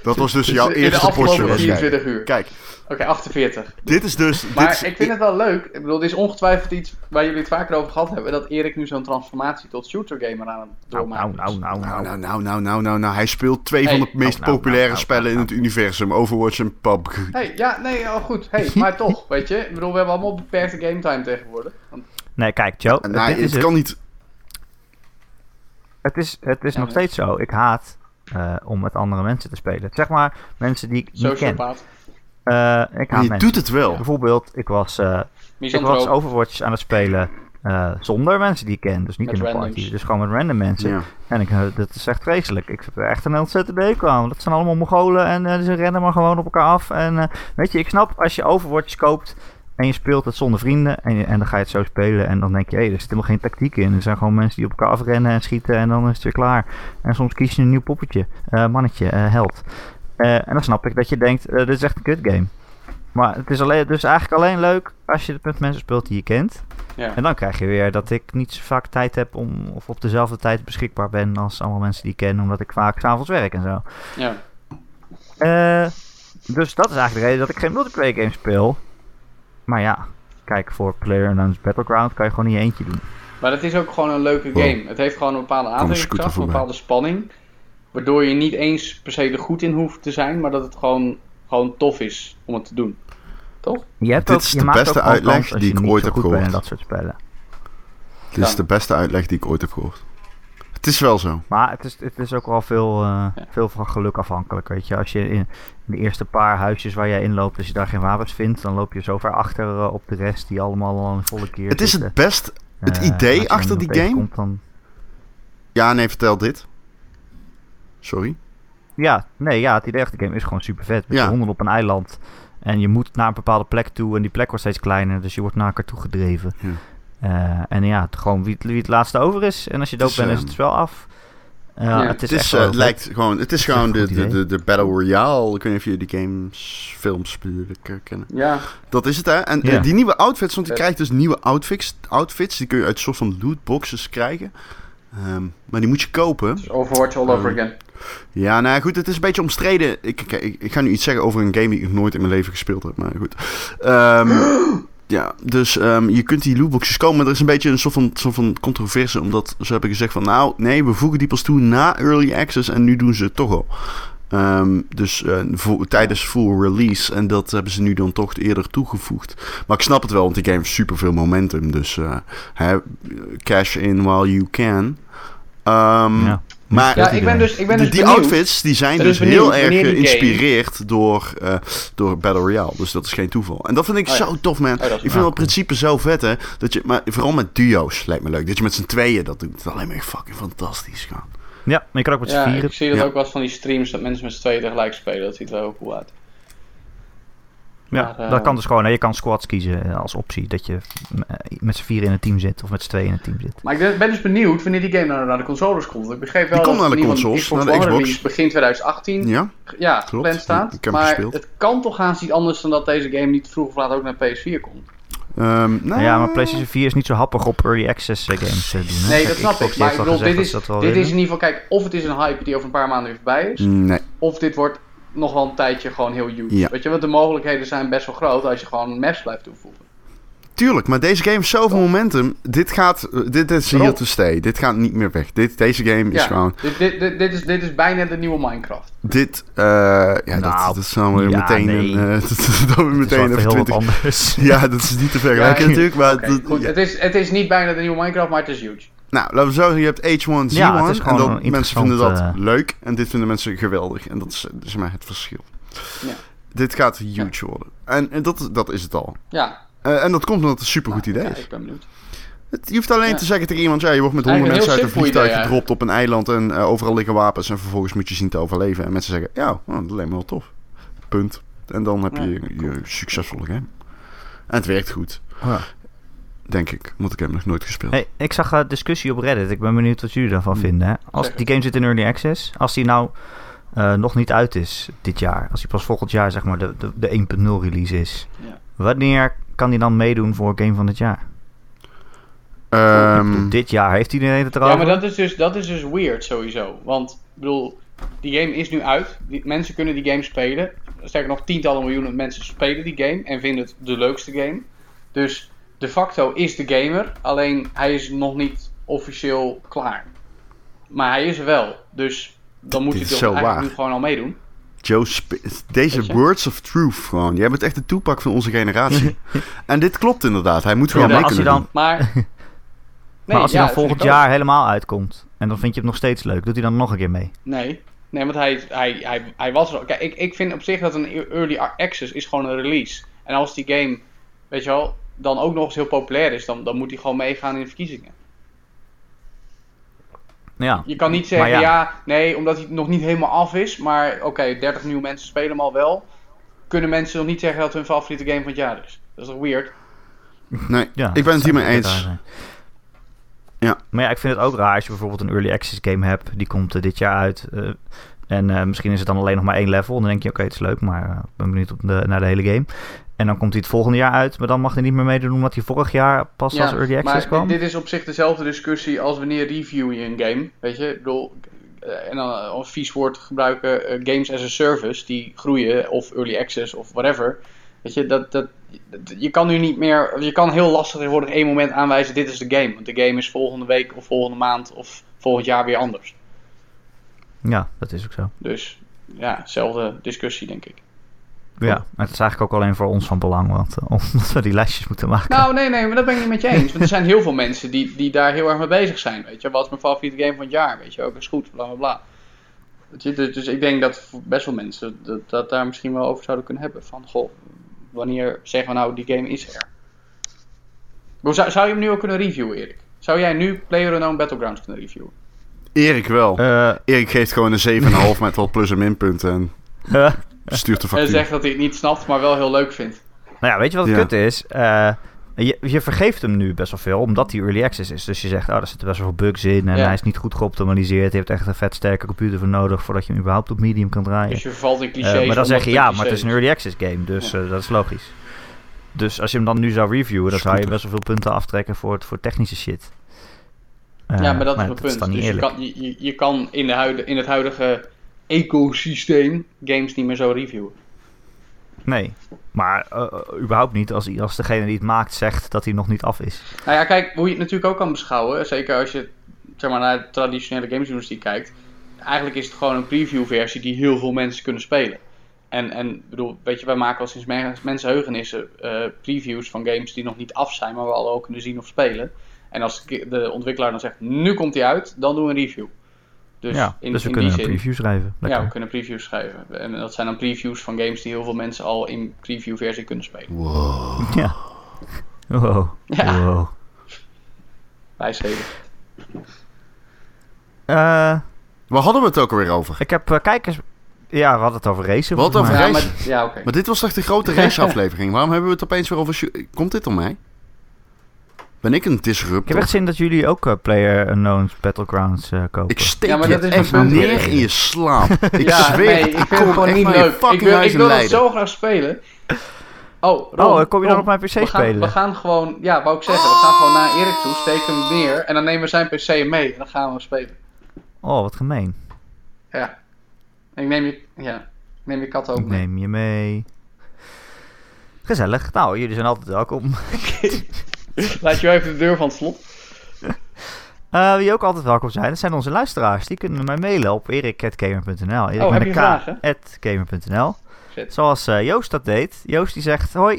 Dat was dus, dus jouw eerste potje 24 uur. Kijk. Oké, okay, 48. Dit is dus... Maar dit is, ik vind het wel leuk. Ik bedoel, dit is ongetwijfeld iets waar jullie het vaker over gehad hebben. Dat Erik nu zo'n transformatie tot shooter gamer aan het doormaken nou, nou, nou, nou, nou, nou, nou, nou, nou, Hij speelt twee hey. van de meest nou, populaire nou, spellen in het universum. Overwatch en PUBG. Hey, ja, nee, oh, goed. Hey, *laughs* maar toch, weet je. Ik bedoel, we hebben allemaal beperkte game time tegenwoordig. Want... Nee, kijk, Joe. Nee, het, het kan niet... Het is, het is ja, nog steeds zo. Ik haat uh, om met andere mensen te spelen. Zeg maar, mensen die ik niet ken. Uh, ik haat je mensen. doet het wel. Bijvoorbeeld, ik was, uh, ik was Overwatch aan het spelen uh, zonder mensen die ik ken. Dus niet met in een party. Dus gewoon met random mensen. Ja. En ik, dat is echt vreselijk. Ik heb echt een ontzettende deco aan. Dat zijn allemaal Mongolen en ze rennen maar gewoon op elkaar af. En weet je, ik snap als je Overwatch koopt en je speelt het zonder vrienden en, je, en dan ga je het zo spelen en dan denk je, hé, hey, er zit helemaal geen tactiek in. Er zijn gewoon mensen die op elkaar afrennen en schieten en dan is het weer klaar. En soms kies je een nieuw poppetje, uh, mannetje, uh, held. Uh, en dan snap ik dat je denkt, dit is echt een kut game. Maar het is alleen, dus eigenlijk alleen leuk als je het met mensen speelt die je kent. Ja. En dan krijg je weer dat ik niet zo vaak tijd heb om, of op dezelfde tijd beschikbaar ben als allemaal mensen die ik ken, omdat ik vaak s'avonds werk en zo. Ja. dus dat is eigenlijk de reden dat ik geen multiplayer game speel. Maar ja, kijk, voor PlayerUnknown's Battleground kan je gewoon niet eentje doen. Maar het is ook gewoon een leuke game. Het heeft gewoon een bepaalde aantrekkingskracht, een bepaalde spanning. Waardoor je niet eens per se er goed in hoeft te zijn, maar dat het gewoon, gewoon tof is om het te doen. Toch? Je hebt Dit ook, is de beste uitleg die ik ooit heb gehoord. In dat soort spellen. Dit is de beste uitleg die ik ooit heb gehoord. Het is wel zo. Maar het is, het is ook wel veel, uh, ja. veel van geluk afhankelijk. Weet je, als je in, de eerste paar huisjes waar jij inloopt, als je daar geen wapens vindt, dan loop je zo ver achter uh, op de rest die allemaal al een volle keer. Het is zitten. het best. Het uh, idee achter die game. Komt, dan... Ja, nee, vertel dit. Sorry. ja, nee, ja, het idee achter de game is gewoon super vet. Met ja. honden op een eiland. En je moet naar een bepaalde plek toe en die plek wordt steeds kleiner. Dus je wordt naar elkaar toe gedreven. Ja. Uh, en ja, het, gewoon wie, wie, het laatste over is. En als je dood bent, is het spel af. Uh, het is, het is uh, lijkt gewoon, het is gewoon de, de, de, de, Battle Royale. Ik weet niet of je die games, films kennen. Ja. Dat is het, hè? En ja. die nieuwe outfits, want je krijgt dus nieuwe outfits. Outfits, die kun je uit een soort van lootboxes krijgen. Um, maar die moet je kopen. Dus Overwatch all over um, again. Ja, nou goed, het is een beetje omstreden. Ik, ik, ik, ik, ga nu iets zeggen over een game die ik nooit in mijn leven gespeeld heb, maar goed. Um, *gasps* Ja, dus um, je kunt die lootboxes komen. Maar er is een beetje een soort van, soort van controverse. Omdat ze hebben gezegd van... Nou, nee, we voegen die pas toe na Early Access. En nu doen ze het toch al. Um, dus uh, tijdens full release. En dat hebben ze nu dan toch eerder toegevoegd. Maar ik snap het wel, want die game heeft super veel momentum. Dus uh, cash in while you can. Um, ja. Maar ja, ik ben dus, ik ben dus die, outfits die zijn dus heel erg geïnspireerd door, uh, door Battle Royale. Dus dat is geen toeval. En dat vind ik oh, zo tof, man. Oh, ik vind het principe zo vet, hè. Dat je, maar vooral met duo's lijkt me leuk. Dat je met z'n tweeën dat doet. Dat alleen maar fucking fantastisch gaan. Ja, maar je kan ook met z'n ja, vieren. Ik zie dat ook wel van die streams dat mensen met z'n tweeën tegelijk spelen. Dat ziet er wel cool uit. Ja, maar, dat kan dus gewoon. Je kan squads kiezen eh, als optie. Dat je eh, met z'n vier in een team zit of met z'n twee in een team zit. Maar ik ben dus benieuwd wanneer die game naar, naar de consoles komt. Ik begreep wel die dat naar de consoles, naar de Xbox. begin 2018 ja, ja gepland staat. maar het kan toch haast niet anders dan dat deze game niet vroeg of laat ook naar PS4 komt. Um, nou, ja, maar PlayStation 4 is niet zo happig op early access games doen. Nee, dat snap ik. Maar ik bedoel, dit, is, dit is in ieder geval, kijk, of het is een hype die over een paar maanden weer voorbij is. Nee. Of dit wordt nog wel een tijdje gewoon heel huge. Weet je, want de mogelijkheden zijn best wel groot als je gewoon maps blijft toevoegen. Tuurlijk, maar deze game heeft zoveel momentum. Dit gaat, dit is hier to stay. Dit gaat niet meer weg. Dit, deze game is gewoon... Dit, dit, dit, is, dit is bijna de nieuwe Minecraft. Dit, uh, ja, nou, dat, dat is dan weer ja, meteen nee. een... Uh, *laughs* dat, dat meteen even 20... anders. *laughs* ja, dat is niet te vergelijken ja, natuurlijk, maar... *laughs* Okay, goed, het, is, het is niet bijna de nieuwe Minecraft, maar het is huge. Nou, laten we zo zeggen, je hebt H1Z1 ja, en dat, mensen vinden dat uh... leuk en dit vinden mensen geweldig. En dat is, dat is maar het verschil. Ja. Dit gaat huge worden. En, en dat, dat is het al. Ja. Uh, en dat komt omdat het een supergoed nou, idee is. Ja, ik ben benieuwd. Het, je hoeft alleen te zeggen tegen iemand, ja, je wordt met honderd mensen uit een vliegtuig idee, gedropt op een eiland en uh, overal liggen wapens en vervolgens moet je zien te overleven. En mensen zeggen, ja, oh, dat lijkt me wel tof. Punt. En dan heb je je succesvolle game. En het werkt goed. Ja. Denk ik, want ik heb nog nooit gespeeld. Hey, ik zag een discussie op Reddit. Ik ben benieuwd wat jullie daarvan hm. vinden. Hè? Als die game zit in early access, als die nou uh, nog niet uit is dit jaar. Als hij pas volgend jaar zeg maar de, de, de 1.0 release is. Ja. Wanneer kan hij dan meedoen voor Game van het jaar? Um, dit jaar heeft iedereen het erover. Ja, maar dat is dus, dat is dus weird sowieso. Want ik bedoel, die game is nu uit. Die, mensen kunnen die game spelen. Sterker nog, tientallen miljoenen mensen spelen die game en vinden het de leukste game. Dus de facto is de gamer, alleen hij is nog niet officieel klaar. Maar hij is er wel. Dus dan moet je toch eigenlijk nu gewoon al meedoen. Joe, deze words of truth gewoon. Jij bent echt de toepak van onze generatie. *laughs* en dit klopt inderdaad. Hij moet gewoon ja, mee kunnen dan, doen. Maar, *laughs* nee, maar als hij dan volgend jaar helemaal uitkomt en dan vind je het nog steeds leuk, doet hij dan nog een keer mee? Nee, nee want hij, hij, hij, hij was er Kijk, ik, ik vind op zich dat een early access is gewoon een release. En als die game, weet je wel, dan ook nog eens heel populair is, dan, dan moet hij gewoon meegaan in de verkiezingen. Ja. Je kan niet zeggen, ja. nee, omdat hij nog niet helemaal af is. Maar oké, 30 nieuwe mensen spelen hem al wel. Kunnen mensen nog niet zeggen dat hun favoriete game van het jaar is. Dat is toch weird? Nee, ja, ik ben het hiermee eens. Ja. Maar ja, ik vind het ook raar als je bijvoorbeeld een early access game hebt. Die komt uh, dit jaar uit. Uh, en uh, misschien is het dan alleen nog maar één level. Dan denk je, oké, okay, het is leuk, maar ik ben benieuwd op de, naar de hele game. En dan komt hij het volgende jaar uit, maar dan mag hij niet meer meedoen omdat hij vorig jaar pas als early access kwam. Dit is op zich dezelfde discussie als wanneer review je een game. Weet je, ik bedoel, eh, en dan als vies woord gebruiken, uh, games as a service die groeien, of early access of whatever. Weet je, dat, dat, je kan nu niet meer, je kan heel lastig tegenwoordig één moment aanwijzen: dit is de game. Want de game is volgende week of volgende maand of volgend jaar weer anders. Ja, dat is ook zo. Dus ja, dezelfde discussie denk ik. Ja, maar het is eigenlijk ook alleen voor ons van belang, want, uh, *laughs* omdat we die lijstjes moeten maken. Nou, nee, nee, maar dat ben ik niet met je eens. Want er zijn heel veel mensen die, die daar heel erg mee bezig zijn, weet je. Wat is mijn favoriete game van het jaar, weet je. Ook is goed, bla, bla, bla. je, dus, dus, ik denk dat best wel mensen dat, dat daar misschien wel over zouden kunnen hebben. Van, goh, wanneer zeggen we nou, die game is er. Zou, zou je hem nu ook kunnen reviewen, Erik? Zou jij nu PlayerUnknown Battlegrounds kunnen reviewen? Erik wel. Erik geeft gewoon een 7,5 met wat plus- en minpunten. En *laughs* stuurt de factuur. En zegt dat hij het niet snapt, maar wel heel leuk vindt. Nou ja, weet je wat het kut is? Je, je, vergeeft hem nu best wel veel, omdat hij early access is. Dus je zegt, oh, er zitten best wel veel bugs in en hij is niet goed geoptimaliseerd. Je hebt echt een vet sterke computer voor nodig voordat je hem überhaupt op medium kan draaien. Dus je vervalt in clichés. Uh, maar dan zeg je, ja, maar het is een early access game, dus uh, dat is logisch. Dus als je hem dan nu zou reviewen, dan zou je best wel veel punten aftrekken voor, het, voor technische shit. Uh, ja, maar dat maar is mijn punt. Dus je kan, je, je kan in, de huide, in het huidige ecosysteem games niet meer zo reviewen. Nee, maar uh, überhaupt niet als, als degene die het maakt zegt dat hij nog niet af is. Nou ja, kijk, hoe je het natuurlijk ook kan beschouwen, zeker als je zeg maar, naar de traditionele gamesindustrie kijkt. Eigenlijk is het gewoon een preview-versie die heel veel mensen kunnen spelen. En, en bedoel, weet je, wij maken al sinds mensenheugenissen uh, previews van games die nog niet af zijn, maar we al ook kunnen zien of spelen. En als de ontwikkelaar dan zegt, nu komt hij uit, dan doen we een review. Dus, ja, in, dus we kunnen een preview schrijven. Ja, we kunnen previews schrijven. En dat zijn dan previews van games die heel veel mensen al in preview versie kunnen spelen. Wow. Ja. Wow. Ja. Wow. Uh, Waar hadden we het ook alweer over? Ik heb uh, kijkers... Ja, we hadden het over racen. Wat over racen? Ja, maar, ja, okay. maar dit was toch de grote *laughs* raceaflevering? Waarom hebben we het opeens weer over... Komt dit om mij? Ben ik een disruptor? Ik heb echt zin dat jullie ook uh, Player Unknown's Battlegrounds uh, kopen. Ik steek ja, maar dat is echt neer in je slaap. *laughs* Ik ja, zweer nee, ik vind het gewoon niet leuk. Ik wil, ik wil het zo graag spelen. Oh, Ron, oh, kom je dan op mijn PC we spelen? we gaan gewoon, ja, wou ik zeggen, we gaan gewoon naar Erik toe, steken hem neer en dan nemen we zijn PC mee en dan gaan we spelen. Oh, wat gemeen. Ja. Ik neem je, ja, neem je kat ook mee. Neem je mee. Gezellig. Nou, jullie zijn altijd welkom. *laughs* *laughs* Laat je even de deur van het slot. Uh, *laughs* wie ook altijd welkom zijn, dat zijn onze luisteraars. Die kunnen mij mailen op erik.gamer.nl. Erik oh, k.gamer.nl Zoals uh, Joost dat deed. Joost die zegt, hoi,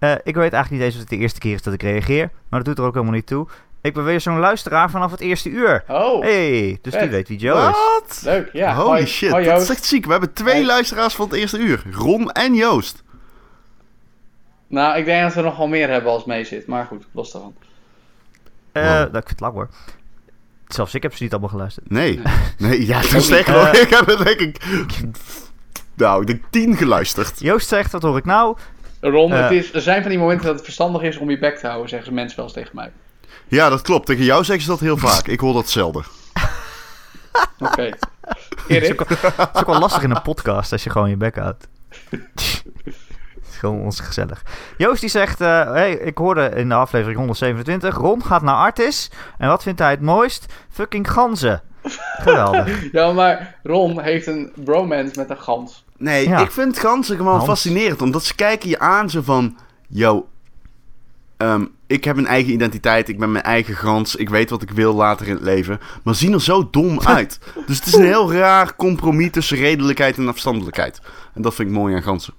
uh, ik weet eigenlijk niet eens of het de eerste keer is dat ik reageer. Maar dat doet er ook helemaal niet toe. Ik ben weer zo'n luisteraar vanaf het eerste uur. Oh. Hey, dus die weet wie Joe is. Wat? Leuk, ja. Holy hoi, shit, hoi, dat is echt ziek. We hebben twee luisteraars van het eerste uur. Ron en Joost. Nou, ik denk dat we nog wel meer hebben als mee zit. Maar goed, los daarvan. Uh, wow. nou, ik vind het lang hoor. Zelfs ik heb ze niet allemaal geluisterd. Nee. Nee, *laughs* ja, dat sterker nog. Uh, ik heb het denk ik... Nou, ik denk tien geluisterd. Joost zegt, wat hoor ik nou? Ron, uh, het is, er zijn van die momenten dat het verstandig is om je bek te houden, zeggen mensen wel eens tegen mij. Ja, dat klopt. Tegen jou zeggen ze dat heel vaak. Ik hoor dat zelden. *laughs* Oké. Okay. Het is ook wel lastig in een podcast als je gewoon je bek houdt *laughs* gewoon ons gezellig. Joost die zegt, uh, hey, ik hoorde in de aflevering 127, Ron gaat naar Artis. En wat vindt hij het mooist? Fucking ganzen. *laughs* Geweldig. ja, maar Ron heeft een bromance met een gans. Nee, ik vind ganzen gewoon fascinerend. Omdat ze kijken je aan zo van... Yo, um, ik heb een eigen identiteit. Ik ben mijn eigen gans. Ik weet wat ik wil later in het leven. Maar zien er zo dom *laughs* uit. dus het is een heel raar compromis tussen redelijkheid en afstandelijkheid. En dat vind ik mooi aan ganzen.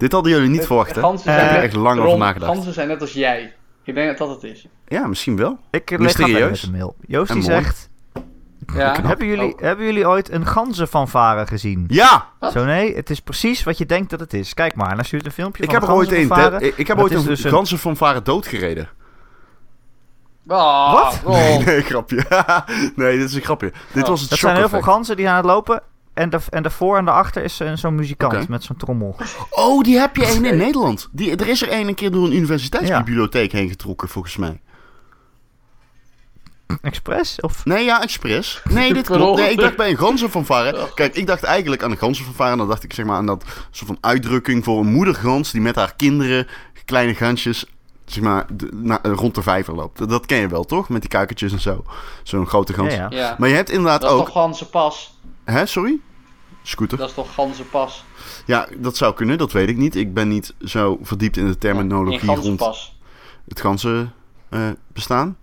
Dit hadden jullie niet verwacht, hè? Ganzen zijn echt lang over nagedacht. Ganzen zijn net als jij. Ik denk dat dat het is. Ja, met wel. Ik Mysterieus. Met mail. Joost die zegt... Ja. Hebben, jullie, oh. hebben jullie ooit een ganzenfanfare gezien? Ja! Zo nee, het is precies wat je denkt dat het is. Kijk maar, en als je een filmpje ik van heb er ooit een. Ik, ik heb ooit een dus ganzenfanfare doodgereden. Oh, wat? Nee, *laughs* nee, grapje. *laughs* nee, dit is een grapje. Dit oh. was het Dat zijn heel veel ganzen die aan het lopen en, de, en daarvoor en daarachter is zo'n muzikant met zo'n trommel. Oh, die heb je één in *laughs* Nederland. Die, er is er één een keer door een universiteitsbibliotheek heen getrokken, volgens mij. Express? Of? Nee, ja, Express. Nee, *laughs* dit klopt. Nee, ik dacht bij een ganzenfanfare. Kijk, ik dacht eigenlijk aan een ganzenfanfare. En dan dacht ik zeg maar aan dat soort van uitdrukking voor een moedergans... die met haar kinderen, kleine gansjes, zeg maar, rond de vijver loopt. Dat ken je wel, toch? Met die kuikentjes en zo. Zo'n grote gans. Ja, ja. Maar je hebt inderdaad ook... Dat is toch ganzenpas? Hè, sorry? Scooter. Dat is toch ganzenpas? Ja, dat zou kunnen, dat weet ik niet. Ik ben niet zo verdiept in de terminologie ja, rond het ganzen uh, bestaan.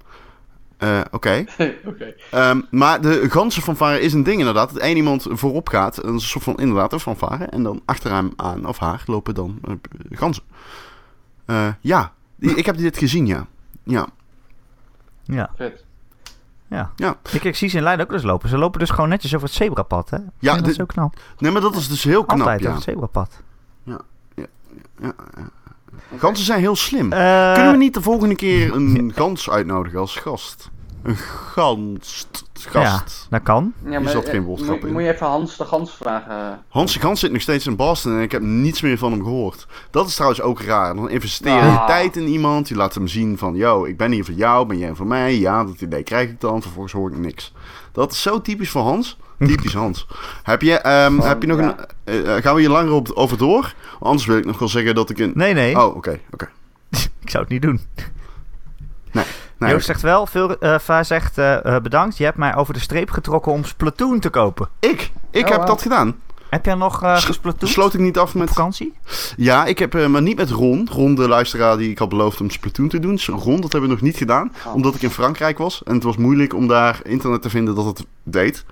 Uh, Oké. *laughs* Okay. um, maar de ganzen fanfare is een ding inderdaad. Dat één iemand voorop gaat, een soort van inderdaad een fanfare. En dan achter hem aan of haar lopen dan uh, ganzen. ja, ik heb dit gezien, ja. Ja. Ja. Vet. Ja. ja. Ik, ik zie ze in Leiden ook eens lopen. Ze lopen dus gewoon netjes over het zebrapad, hè? Ja, dat is ook knap. Nee, maar dat is dus heel knap, Altijd ja. over het zebrapad. Ja, ja, ja. ja. Ganzen zijn heel slim. Uh, Kunnen we niet de volgende keer een *laughs* gans uitnodigen als gast? Een gans. Gast. Ja, dat kan. Ja, maar, zat geen woordgrap in. Moet je even Hans de Gans vragen? Hans de Gans zit nog steeds in Boston en ik heb niets meer van hem gehoord. Dat is trouwens ook raar. Dan investeer je ah. tijd in iemand. Je laat hem zien van, yo, ik ben hier voor jou, ben jij voor mij? Ja, dat idee krijg ik dan. Vervolgens hoor ik niks. Dat is zo typisch voor Hans. *laughs* Typisch Hans. heb je, um, heb je nog een... Uh, gaan we hier langer op, over door? Anders wil ik nog wel zeggen dat ik een... Nee, nee. Oh, oké, oké. *laughs* ik zou het niet doen. Nee. Nee Joost zegt wel, veel, uh, zegt uh, bedankt. Je hebt mij over de streep getrokken om Splatoon te kopen. Ik? Ik oh, heb dat gedaan. Heb jij nog uh, gesplatoon? Sloot ik niet af met... vakantie? Ja, ik heb, uh, maar niet met Ron. Ron, de luisteraar die ik had beloofd om Splatoon te doen. Ron, dat hebben we nog niet gedaan. Oh. Omdat ik in Frankrijk was. En het was moeilijk om daar internet te vinden dat het deed.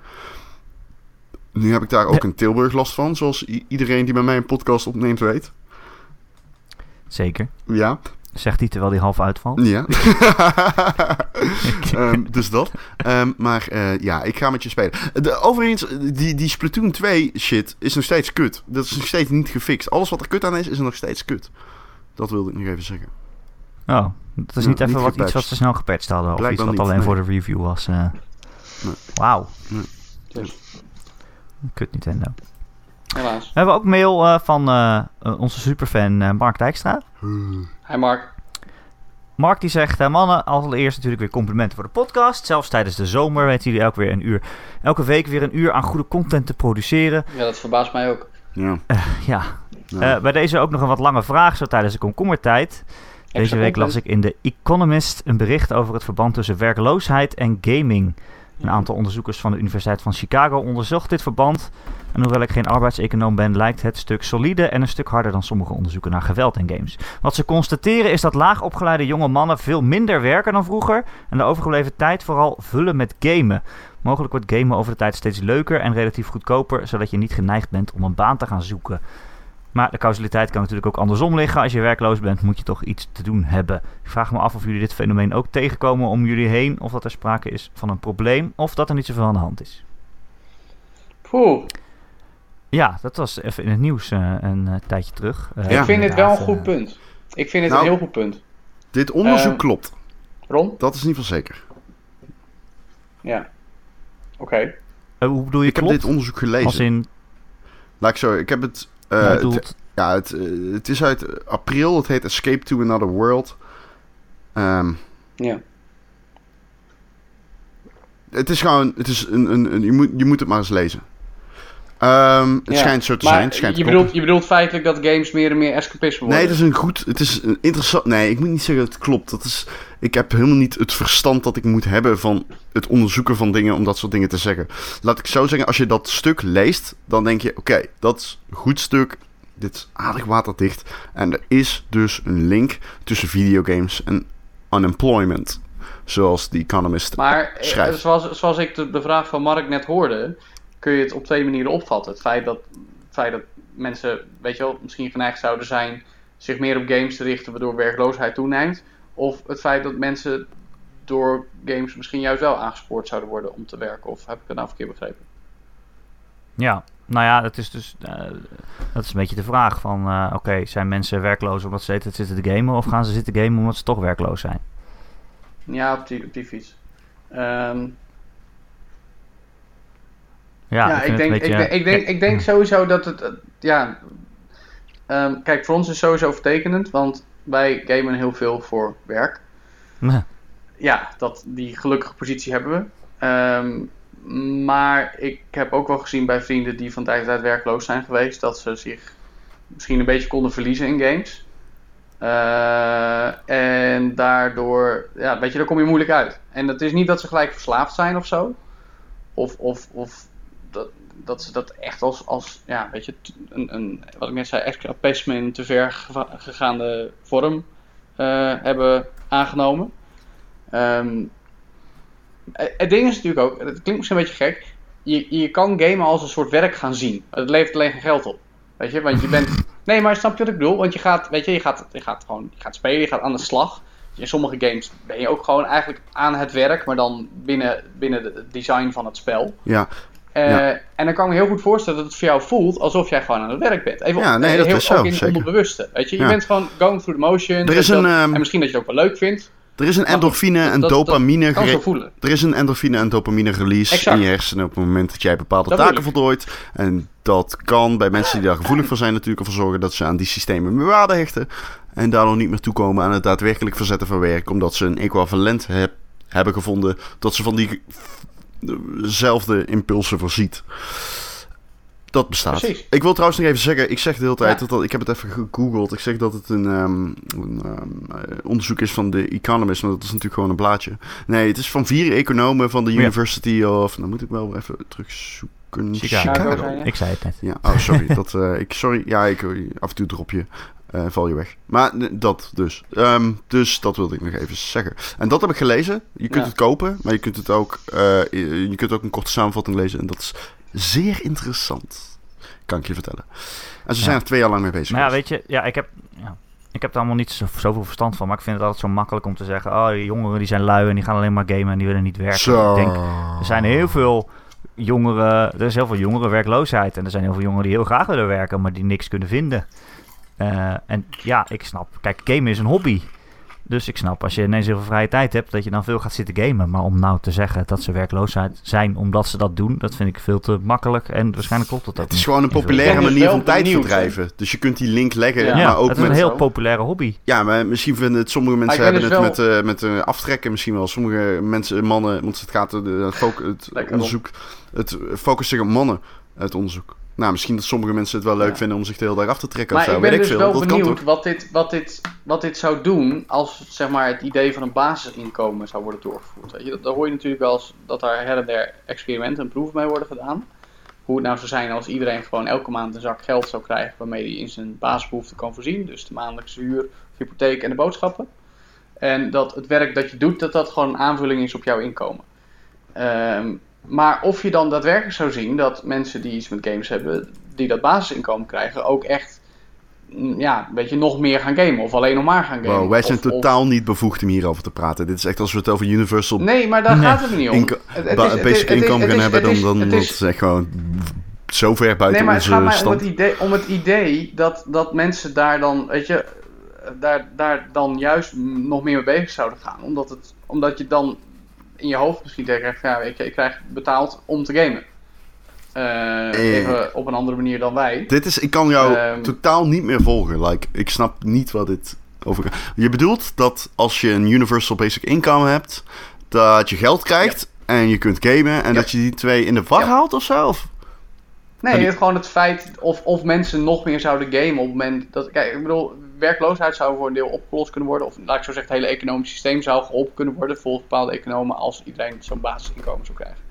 Nu heb ik daar ook in Tilburg last van. Zoals iedereen die bij mij een podcast opneemt weet. Zeker. Ja. Zegt hij terwijl hij half uitvalt? Ja. um, *laughs* *laughs* dus dat. Um, maar uh, ja, ik ga met je spelen. De, overigens, die, die Splatoon 2 shit is nog steeds kut. Dat is nog steeds niet gefixt. Alles wat er kut aan is, is nog steeds kut. Dat wilde ik nog even zeggen. Oh, dat is niet even wat, iets wat ze snel gepatcht hadden. Of iets wat niet, alleen voor de review was. Uh... Nee. Wauw. Nee. Kut Nintendo. Helaas. We hebben ook mail uh, van uh, onze superfan Mark Dijkstra. Hi Mark. Mark die zegt, uh, mannen, allereerst natuurlijk weer complimenten voor de podcast. Zelfs tijdens de zomer weten jullie elke, weer een uur, elke week weer een uur aan goede content te produceren. Ja, dat verbaast mij ook. Ja. ja. ja. bij deze ook nog een wat lange vraag, zo tijdens de komkommertijd. Deze week las ik in The Economist een bericht over het verband tussen werkloosheid en gaming. Een aantal onderzoekers van de Universiteit van Chicago onderzocht dit verband. En hoewel ik geen arbeidseconoom ben, lijkt het stuk solide en een stuk harder dan sommige onderzoeken naar geweld in games. Wat ze constateren is dat laagopgeleide jonge mannen veel minder werken dan vroeger en de overgebleven tijd vooral vullen met gamen. Mogelijk wordt gamen over de tijd steeds leuker en relatief goedkoper, zodat je niet geneigd bent om een baan te gaan zoeken. Maar de causaliteit kan natuurlijk ook andersom liggen. Als je werkloos bent, moet je toch iets te doen hebben. Ik vraag me af of jullie dit fenomeen ook tegenkomen om jullie heen. Of dat er sprake is van een probleem. Of dat er niet zoveel aan de hand is. Poeh. Ja, dat was even in het nieuws uh, een uh, tijdje terug. Uh, ik vind dit wel een goed punt. Ik vind het nou, een heel goed punt. Dit onderzoek klopt. Ron? Dat is in ieder geval zeker. Ja. Oké. Okay. hoe bedoel je Ik klopt? heb dit onderzoek gelezen. Als in... Laat ik zo, ik heb het uh, het, ja, het, uh, het is uit april. Het heet Escape to Another World. Um, ja. Het is gewoon, het is een, een, een, je, moet, je moet het maar eens lezen. Um, het ja. schijnt zo te maar zijn. Het schijnt je, bedoelt, je bedoelt feitelijk dat games meer en meer escapisme worden? Nee, het is een goed, het is een interessant, nee, ik moet niet zeggen dat het klopt. Dat is, ik heb helemaal niet het verstand dat ik moet hebben van het onderzoeken van dingen om dat soort dingen te zeggen. Laat ik zo zeggen, als je dat stuk leest, dan denk je, oké, dat is een goed stuk. Dit is aardig waterdicht. En er is dus een link tussen videogames en unemployment. Zoals The Economist maar, eh, schrijft. Maar zoals, zoals ik de, de vraag van Mark net hoorde kun je het op twee manieren opvatten. Het feit dat, het feit dat mensen, weet je wel, misschien geneigd zouden zijn zich meer op games te richten, waardoor werkloosheid toeneemt. Of het feit dat mensen door games misschien juist wel aangespoord zouden worden om te werken. Of heb ik het nou verkeerd begrepen? Ja, nou ja, dat is dus uh, dat is een beetje de vraag van, uh, oké, zijn mensen werkloos omdat ze zitten te gamen of gaan ze zitten gamen omdat ze toch werkloos zijn? Ja, op die, op die fiets. Um, ja, ja ik, denk, ik, denk, ik, denk, ik denk sowieso dat het. Ja. Um, kijk, voor ons is sowieso vertekenend, want wij gamen heel veel voor werk. *laughs* Nee. Ja, dat, die gelukkige positie hebben we. Um, maar ik heb ook wel gezien bij vrienden die van tijd tot tijd werkloos zijn geweest, dat ze zich misschien een beetje konden verliezen in games. Uh, en daardoor, ja, weet je, daar kom je moeilijk uit. En het is niet dat ze gelijk verslaafd zijn of zo. Of, of, of dat, dat ze dat echt als, als ja, weet je, een, een, wat ik net zei, escapisme in te ver gegaande vorm uh, hebben aangenomen. Um, het ding is natuurlijk ook, het klinkt misschien een beetje gek, je, je kan gamen als een soort werk gaan zien. Het levert alleen geen geld op. Weet je, want je bent. *laughs* Nee, maar snap je wat ik bedoel? Want je gaat, weet je, je gaat, je gaat gewoon je gaat spelen, je gaat aan de slag. In sommige games ben je ook gewoon eigenlijk aan het werk, maar dan binnen, binnen het design van het spel. Ja. Uh, En dan kan ik me heel goed voorstellen dat het voor jou voelt alsof jij gewoon aan het werk bent. Even ja, nee, dat heel, is zo, ook in zeker. onderbewuste. Weet je, je bent gewoon going through the motion. Er is een, um... En misschien dat je het ook wel leuk vindt. Er is een endorfine en dopamine... er is een endorfine en dopamine release in je hersenen op het moment dat jij bepaalde taken voltooit. En dat kan bij mensen die daar gevoelig voor zijn natuurlijk ervoor zorgen dat ze aan die systemen meer waarde hechten. En daar nog niet meer toekomen aan het daadwerkelijk verzetten van werk. Omdat ze een equivalent hebben gevonden dat ze van diezelfde impulsen voorziet. Dat bestaat. Precies. Ik wil trouwens nog even zeggen, ik zeg de hele tijd, dat, ik heb het even gegoogeld. Ik zeg dat het een, ehm, een ehm, onderzoek is van de Economist, maar dat is natuurlijk gewoon een blaadje. Nee, het is van vier economen van de University of, nou moet ik wel even terugzoeken. Chicago. Ik zei het net. Ja, oh sorry. dat, uh, ik, sorry, ja, ik, af en toe drop je. Uh, val je weg. Maar dat dus. Um, dus dat wilde ik nog even zeggen. En dat heb ik gelezen. Je kunt het kopen, maar je kunt het ook. Uh, je kunt ook een korte samenvatting lezen. En dat is Zeer interessant, kan ik je vertellen. En ze zijn er twee jaar lang mee bezig. Maar ja, weet je, ja, ik heb, ja, ik heb er allemaal niet zo, zoveel verstand van. Maar ik vind het altijd zo makkelijk om te zeggen... Oh, die jongeren die zijn lui en die gaan alleen maar gamen en die willen niet werken. Zo. Ik denk, er zijn heel veel jongeren... Er is heel veel jongeren werkloosheid. En er zijn heel veel jongeren die heel graag willen werken, maar die niks kunnen vinden. Uh, en ja, ik snap. Kijk, gamen is een hobby. Dus ik snap, als je ineens heel veel vrije tijd hebt, dat je dan veel gaat zitten gamen. Maar om nou te zeggen dat ze werkloos zijn omdat ze dat doen, dat vind ik veel te makkelijk. En waarschijnlijk klopt dat ook Het is gewoon een populaire manier van tijd verdrijven. Dus je kunt die link leggen. Ja, maar ook het is een heel populaire hobby. Ja, maar misschien vinden het, sommige mensen hebben dus het met, uh, met uh, aftrekken misschien wel. Sommige mensen, mannen, want het gaat het, het onderzoek, het focust zich op mannen, het onderzoek. Nou, misschien dat sommige mensen het wel leuk vinden om zich de hele dag af te trekken maar of zo. ik ben dus wel benieuwd wat dit, wat, dit, wat dit zou doen als zeg maar, het idee van een basisinkomen zou worden doorgevoerd. Weet je, dat, hoor je natuurlijk wel eens dat daar her en der experimenten en proeven mee worden gedaan. Hoe het nou zou zijn als iedereen gewoon elke maand een zak geld zou krijgen waarmee hij in zijn basisbehoeften kan voorzien. Dus de maandelijkse huur, de hypotheek en de boodschappen. En dat het werk dat je doet, dat dat gewoon een aanvulling is op jouw inkomen. Um, maar of je dan daadwerkelijk zou zien dat mensen die iets met games hebben, die dat basisinkomen krijgen, ook echt mm, ja, een beetje nog meer gaan gamen. Of alleen nog maar gaan gamen. Wow, wij zijn totaal niet bevoegd om hierover te praten. Dit is echt als we het over Universal... Nee, maar daar gaat het niet om. het, basic income gaan hebben, dan, dan dat is echt gewoon zo ver buiten nee, maar onze het gaat stand. Om het, idee, om het idee dat, dat mensen daar dan, weet je, daar, daar dan juist nog meer mee bezig zouden gaan. Omdat, het, omdat je dan in je hoofd misschien denkt, ja, ik, ik krijg betaald om te gamen. Uh, even op een andere manier dan wij. Dit is, ik kan jou ehm, totaal niet meer volgen. Like, ik snap niet wat dit over. Je bedoelt dat als je een Universal Basic Income hebt, dat je geld krijgt en je kunt gamen en dat je die twee in de war haalt of zo? Of? Nee, het gewoon het feit of, of mensen nog meer zouden gamen op het moment dat. Kijk, ik bedoel, werkloosheid zou voor een deel opgelost kunnen worden. Of laat ik zo zeggen, het hele economisch systeem zou geholpen kunnen worden volgens bepaalde economen als iedereen zo'n basisinkomen zou krijgen.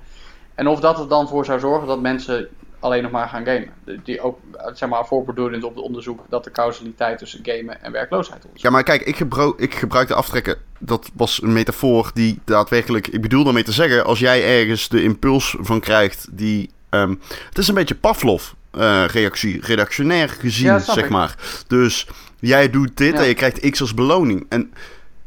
En of dat er dan voor zou zorgen dat mensen alleen nog maar gaan gamen. Die ook, zeg maar, voorbedoelend op het onderzoek dat de causaliteit tussen gamen en werkloosheid. Ja, maar kijk, ik, gebruik, ik gebruik de aftrekken. Dat was een metafoor die daadwerkelijk. Ik bedoel daarmee te zeggen, als jij ergens de impuls van krijgt die. Um, het is een beetje Pavlov-reactie, uh, redactionair gezien, zeg maar. Dus Jij doet dit en je krijgt X als beloning. En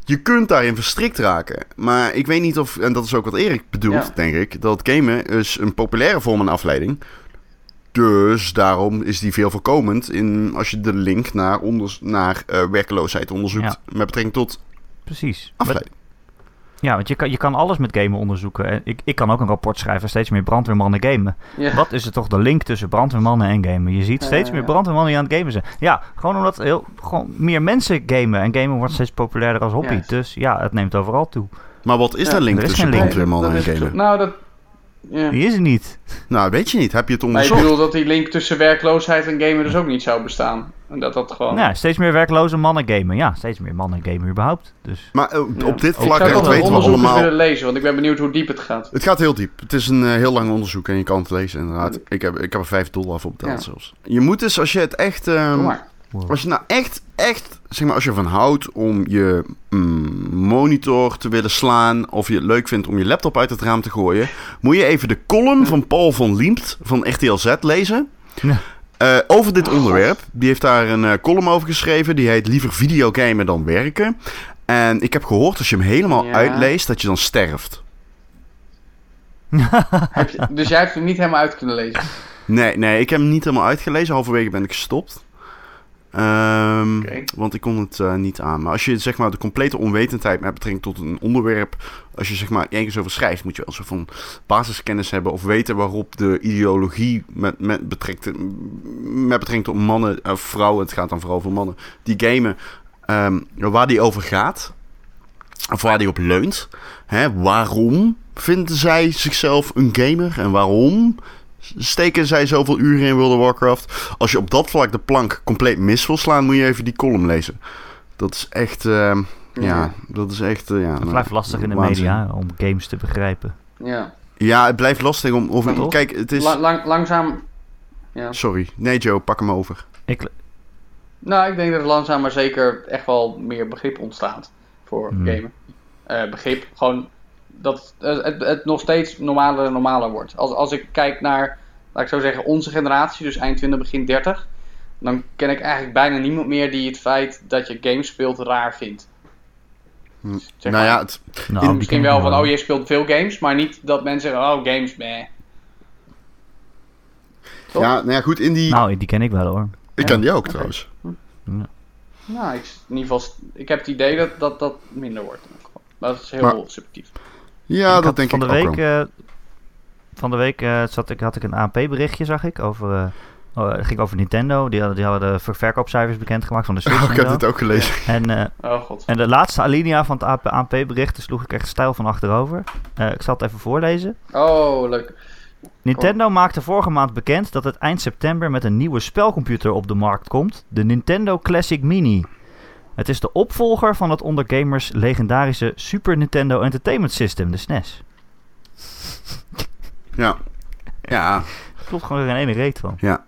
je kunt daarin verstrikt raken. Maar ik weet niet of, en dat is ook wat Erik bedoelt, denk ik, dat gamen is een populaire vorm van afleiding. Dus daarom is die veel voorkomend in, als je de link naar, onder, naar uh, werkeloosheid onderzoekt met betrekking tot Precies. afleiding. Ja, want je kan, je kan alles met gamen onderzoeken. Ik, ik kan ook een rapport schrijven, steeds meer brandweermannen gamen. Wat is er toch de link tussen brandweermannen en gamen? Je ziet steeds meer brandweermannen die aan het gamen zijn. Ja, gewoon omdat heel, gewoon meer mensen gamen. En gamen wordt steeds populairder als hobby. Dus ja, het neemt overal toe. Maar wat is de link tussen brandweermannen en gamen? Nou, dat, ja. Die is er niet. Nou, weet je niet. Heb je het onderzocht? Maar ik bedoel dat die link tussen werkloosheid en gamen dus ook niet zou bestaan. En dat dat gewoon... Ja, steeds meer werkloze mannen gamen. Ja, steeds meer mannen gamen überhaupt. Dus... Maar uh, op dit vlak dat weten we allemaal... willen lezen, want ik ben benieuwd hoe diep het gaat. Het gaat heel diep. Het is een uh, heel lang onderzoek en je kan het lezen inderdaad. Ik heb, ik heb er 5 dollar voor betaald ja. zelfs. Je moet dus, als je het echt... Uh, als je nou echt, echt, zeg maar, als je van houdt om je mm, monitor te willen slaan. of je het leuk vindt om je laptop uit het raam te gooien. moet je even de column van Paul van Liemt van RTL Z lezen. Ja. Uh, over dit onderwerp. Die heeft daar een uh, column over geschreven. Die heet Liever videogamen dan werken. En ik heb gehoord als je hem helemaal ja. uitleest, dat je dan sterft. *laughs* je, dus jij hebt hem niet helemaal uit kunnen lezen? Nee, nee, ik heb hem niet helemaal uitgelezen. Halverwege ben ik gestopt. Um, Want ik kon het uh, niet aan. Maar als je zeg maar de complete onwetendheid met betrekking tot een onderwerp. Als je zeg maar ergens over schrijft, moet je wel zo van basiskennis hebben. Of weten waarop de ideologie met, met, betrekking, met betrekking tot mannen of vrouwen. Het gaat dan vooral voor mannen. Die gamen. Um, waar die over gaat. Of waar die op leunt. Hè, waarom vinden zij zichzelf een gamer? En waarom steken zij zoveel uren in World of Warcraft? Als je op dat vlak de plank compleet mis wil slaan, moet je even die column lezen. Dat is echt, uh, ja. dat is echt, uh, ja. Het blijft lastig in de media om games te begrijpen. Ja. Ja, het blijft lastig om, of, kijk, het is... lang, langzaam... Ja. Sorry. Nee Joe, pak hem over. Ik... Nou, ik denk dat er langzaam maar zeker echt wel meer begrip ontstaat voor hmm. gamen. Uh, begrip, gewoon dat het, het nog steeds normaler en normaler wordt. Als, als ik kijk naar, laat ik zo zeggen, onze generatie, dus eind 20, begin 30, dan ken ik eigenlijk bijna niemand meer die het feit dat je games speelt raar vindt. Hm. Zeg nou ja, het, nou, misschien wel van, oh je speelt veel games, maar niet dat mensen zeggen, oh games, meh. Ja, nou ja, goed, in die... Nou, die ken ik wel hoor. Ik ken die ook trouwens. Ja. Nou, ik, in ieder geval, ik heb het idee dat dat, dat minder wordt. Maar dat is heel subjectief. Ja, dat denk van ik de week, uh, van de week uh, zat ik, had ik een ANP-berichtje, zag ik, over... Uh, oh, het ging over Nintendo. Die hadden, die hadden de verkoopcijfers bekendgemaakt van de Switch. *laughs* Oh, ik heb het ook gelezen. *laughs* En, oh, God. en de laatste alinea van het ANP-bericht sloeg ik echt stijl van achterover. ik zal het even voorlezen. Oh, leuk. Nintendo maakte vorige maand bekend dat het eind september met een nieuwe spelcomputer op de markt komt. De Nintendo Classic Mini. Het is de opvolger van het onder gamers legendarische Super Nintendo Entertainment System, de SNES. Ja. Ja. Klopt gewoon geen ene reet van. Ja.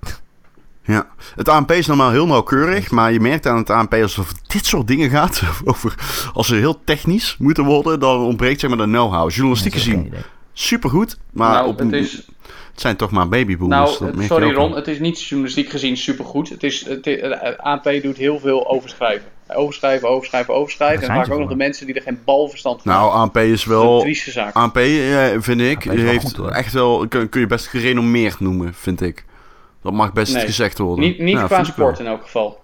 Ja, het ANP is normaal heel nauwkeurig, maar je merkt aan het ANP alsof het dit soort dingen gaat, *laughs* over, als ze heel technisch moeten worden, dan ontbreekt zeg maar de know-how. Journalistiek gezien supergoed, maar nou, op, het, is, het zijn toch maar babyboomers. Nou, sorry Ron, het is niet journalistiek gezien supergoed. Het is, het, het ANP doet heel veel overschrijven. Overschrijven, overschrijven, overschrijven. En vaak ook nog de mensen die er geen balverstand van nou, hebben. Nou, ANP is wel... Is ANP, vind ik, heeft echt wel... Kun, kun, je best gerenommeerd noemen, vind ik. Dat mag best gezegd worden. Niet, niet qua sport in elk geval.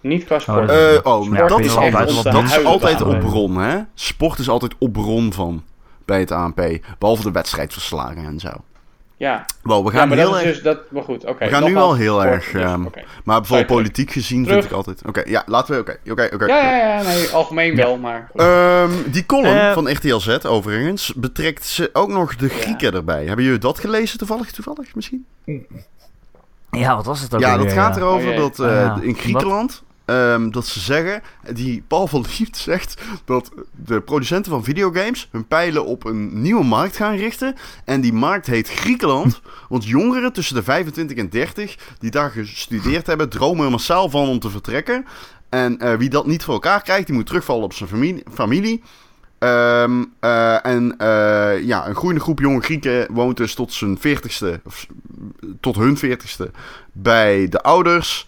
Niet qua sport. Uh, oh, dat is altijd, dat is altijd op bron, hè? Sport is altijd op bron van bij het ANP. Behalve de wedstrijdverslagen en zo. Ja. Wel, we gaan ja, heel erg... Dus dat, maar goed, oké. we gaan nu wel heel erg... Dus, um, Maar bijvoorbeeld politiek gezien vind ik altijd... Oké, ja, laten we... Oké, oké, oké. Ja, ja, ja, nee, algemeen wel, maar... Um, die column uh, van RTLZ, overigens, betrekt ze ook nog de Grieken erbij. Hebben jullie dat gelezen toevallig, toevallig misschien? Ja, wat was het ook Ja, dat gaat erover oh, dat uh, in Griekenland... Um, dat ze zeggen, die Paul van Liefd zegt dat de producenten van videogames hun pijlen op een nieuwe markt gaan richten. En die markt heet Griekenland. Want jongeren tussen de 25 en 30 die daar gestudeerd hebben, dromen er massaal van om te vertrekken. En uh, wie dat niet voor elkaar krijgt, die moet terugvallen op zijn familie. Um, uh, en uh, ja, een groeiende groep jonge Grieken woont dus tot zijn 40ste, of tot hun 40ste, bij de ouders.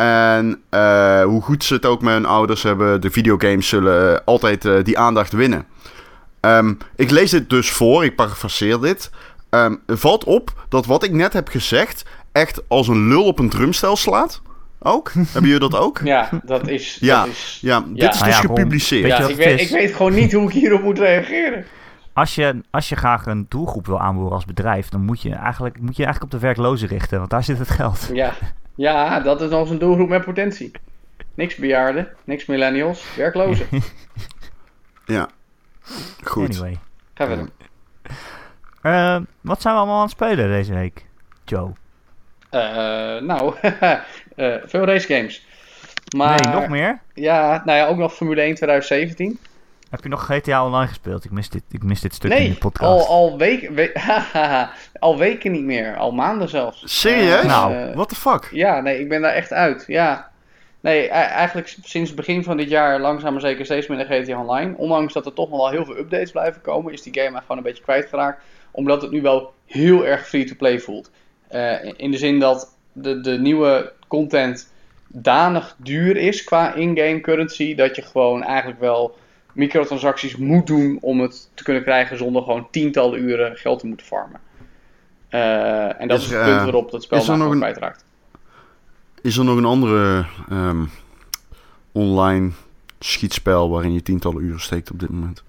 En uh, hoe goed ze het ook met hun ouders hebben, de videogames zullen uh, altijd uh, die aandacht winnen. Um, ik lees dit dus voor, ik parafraseer dit. Um, valt op dat wat ik net heb gezegd echt als een lul op een drumstel slaat. Ook? *laughs* Hebben jullie dat ook? Ja, dat is. Ja, dat is, ja, dit is dus ja, gepubliceerd. Ja, ik, weet, ik weet gewoon niet hoe ik hierop moet reageren. Als je, als je graag een doelgroep wil aanboren als bedrijf, dan moet je, eigenlijk, moet je eigenlijk op de werklozen richten, want daar zit het geld. Ja, *laughs* ja, dat is onze doelgroep met potentie. Niks bejaarden, niks millennials, werklozen. *laughs* ja, goed. Anyway. Ga verder. Uh, wat zijn we allemaal aan het spelen deze week, Joe? Uh, nou, uh, *laughs* veel racegames. Maar, nee, nog meer? Ja, nou ja, ook nog Formule 1 2017. Heb je nog GTA Online gespeeld? Ik mis dit, ik mis dit stuk nee, in de podcast. Al, al, weken, we, *laughs* al weken niet meer. Al maanden zelfs. Serieus? Uh, nou, what the fuck? Ja, nee, ik ben daar echt uit. Ja. Nee, e- eigenlijk sinds het begin van dit jaar langzaam maar zeker steeds minder GTA Online. Ondanks dat er toch nog wel heel veel updates blijven komen, is die game gewoon een beetje kwijtgeraakt. Omdat het nu wel heel erg free-to-play voelt. Uh, in de zin dat de, de nieuwe content danig duur is qua in-game currency. Dat je gewoon eigenlijk wel microtransacties moet doen om het te kunnen krijgen zonder gewoon tientallen uren geld te moeten farmen. Uh, en dat is, het punt waarop dat spel nog een... is er nog een andere ehm, online schietspel waarin je tientallen uren steekt op dit moment?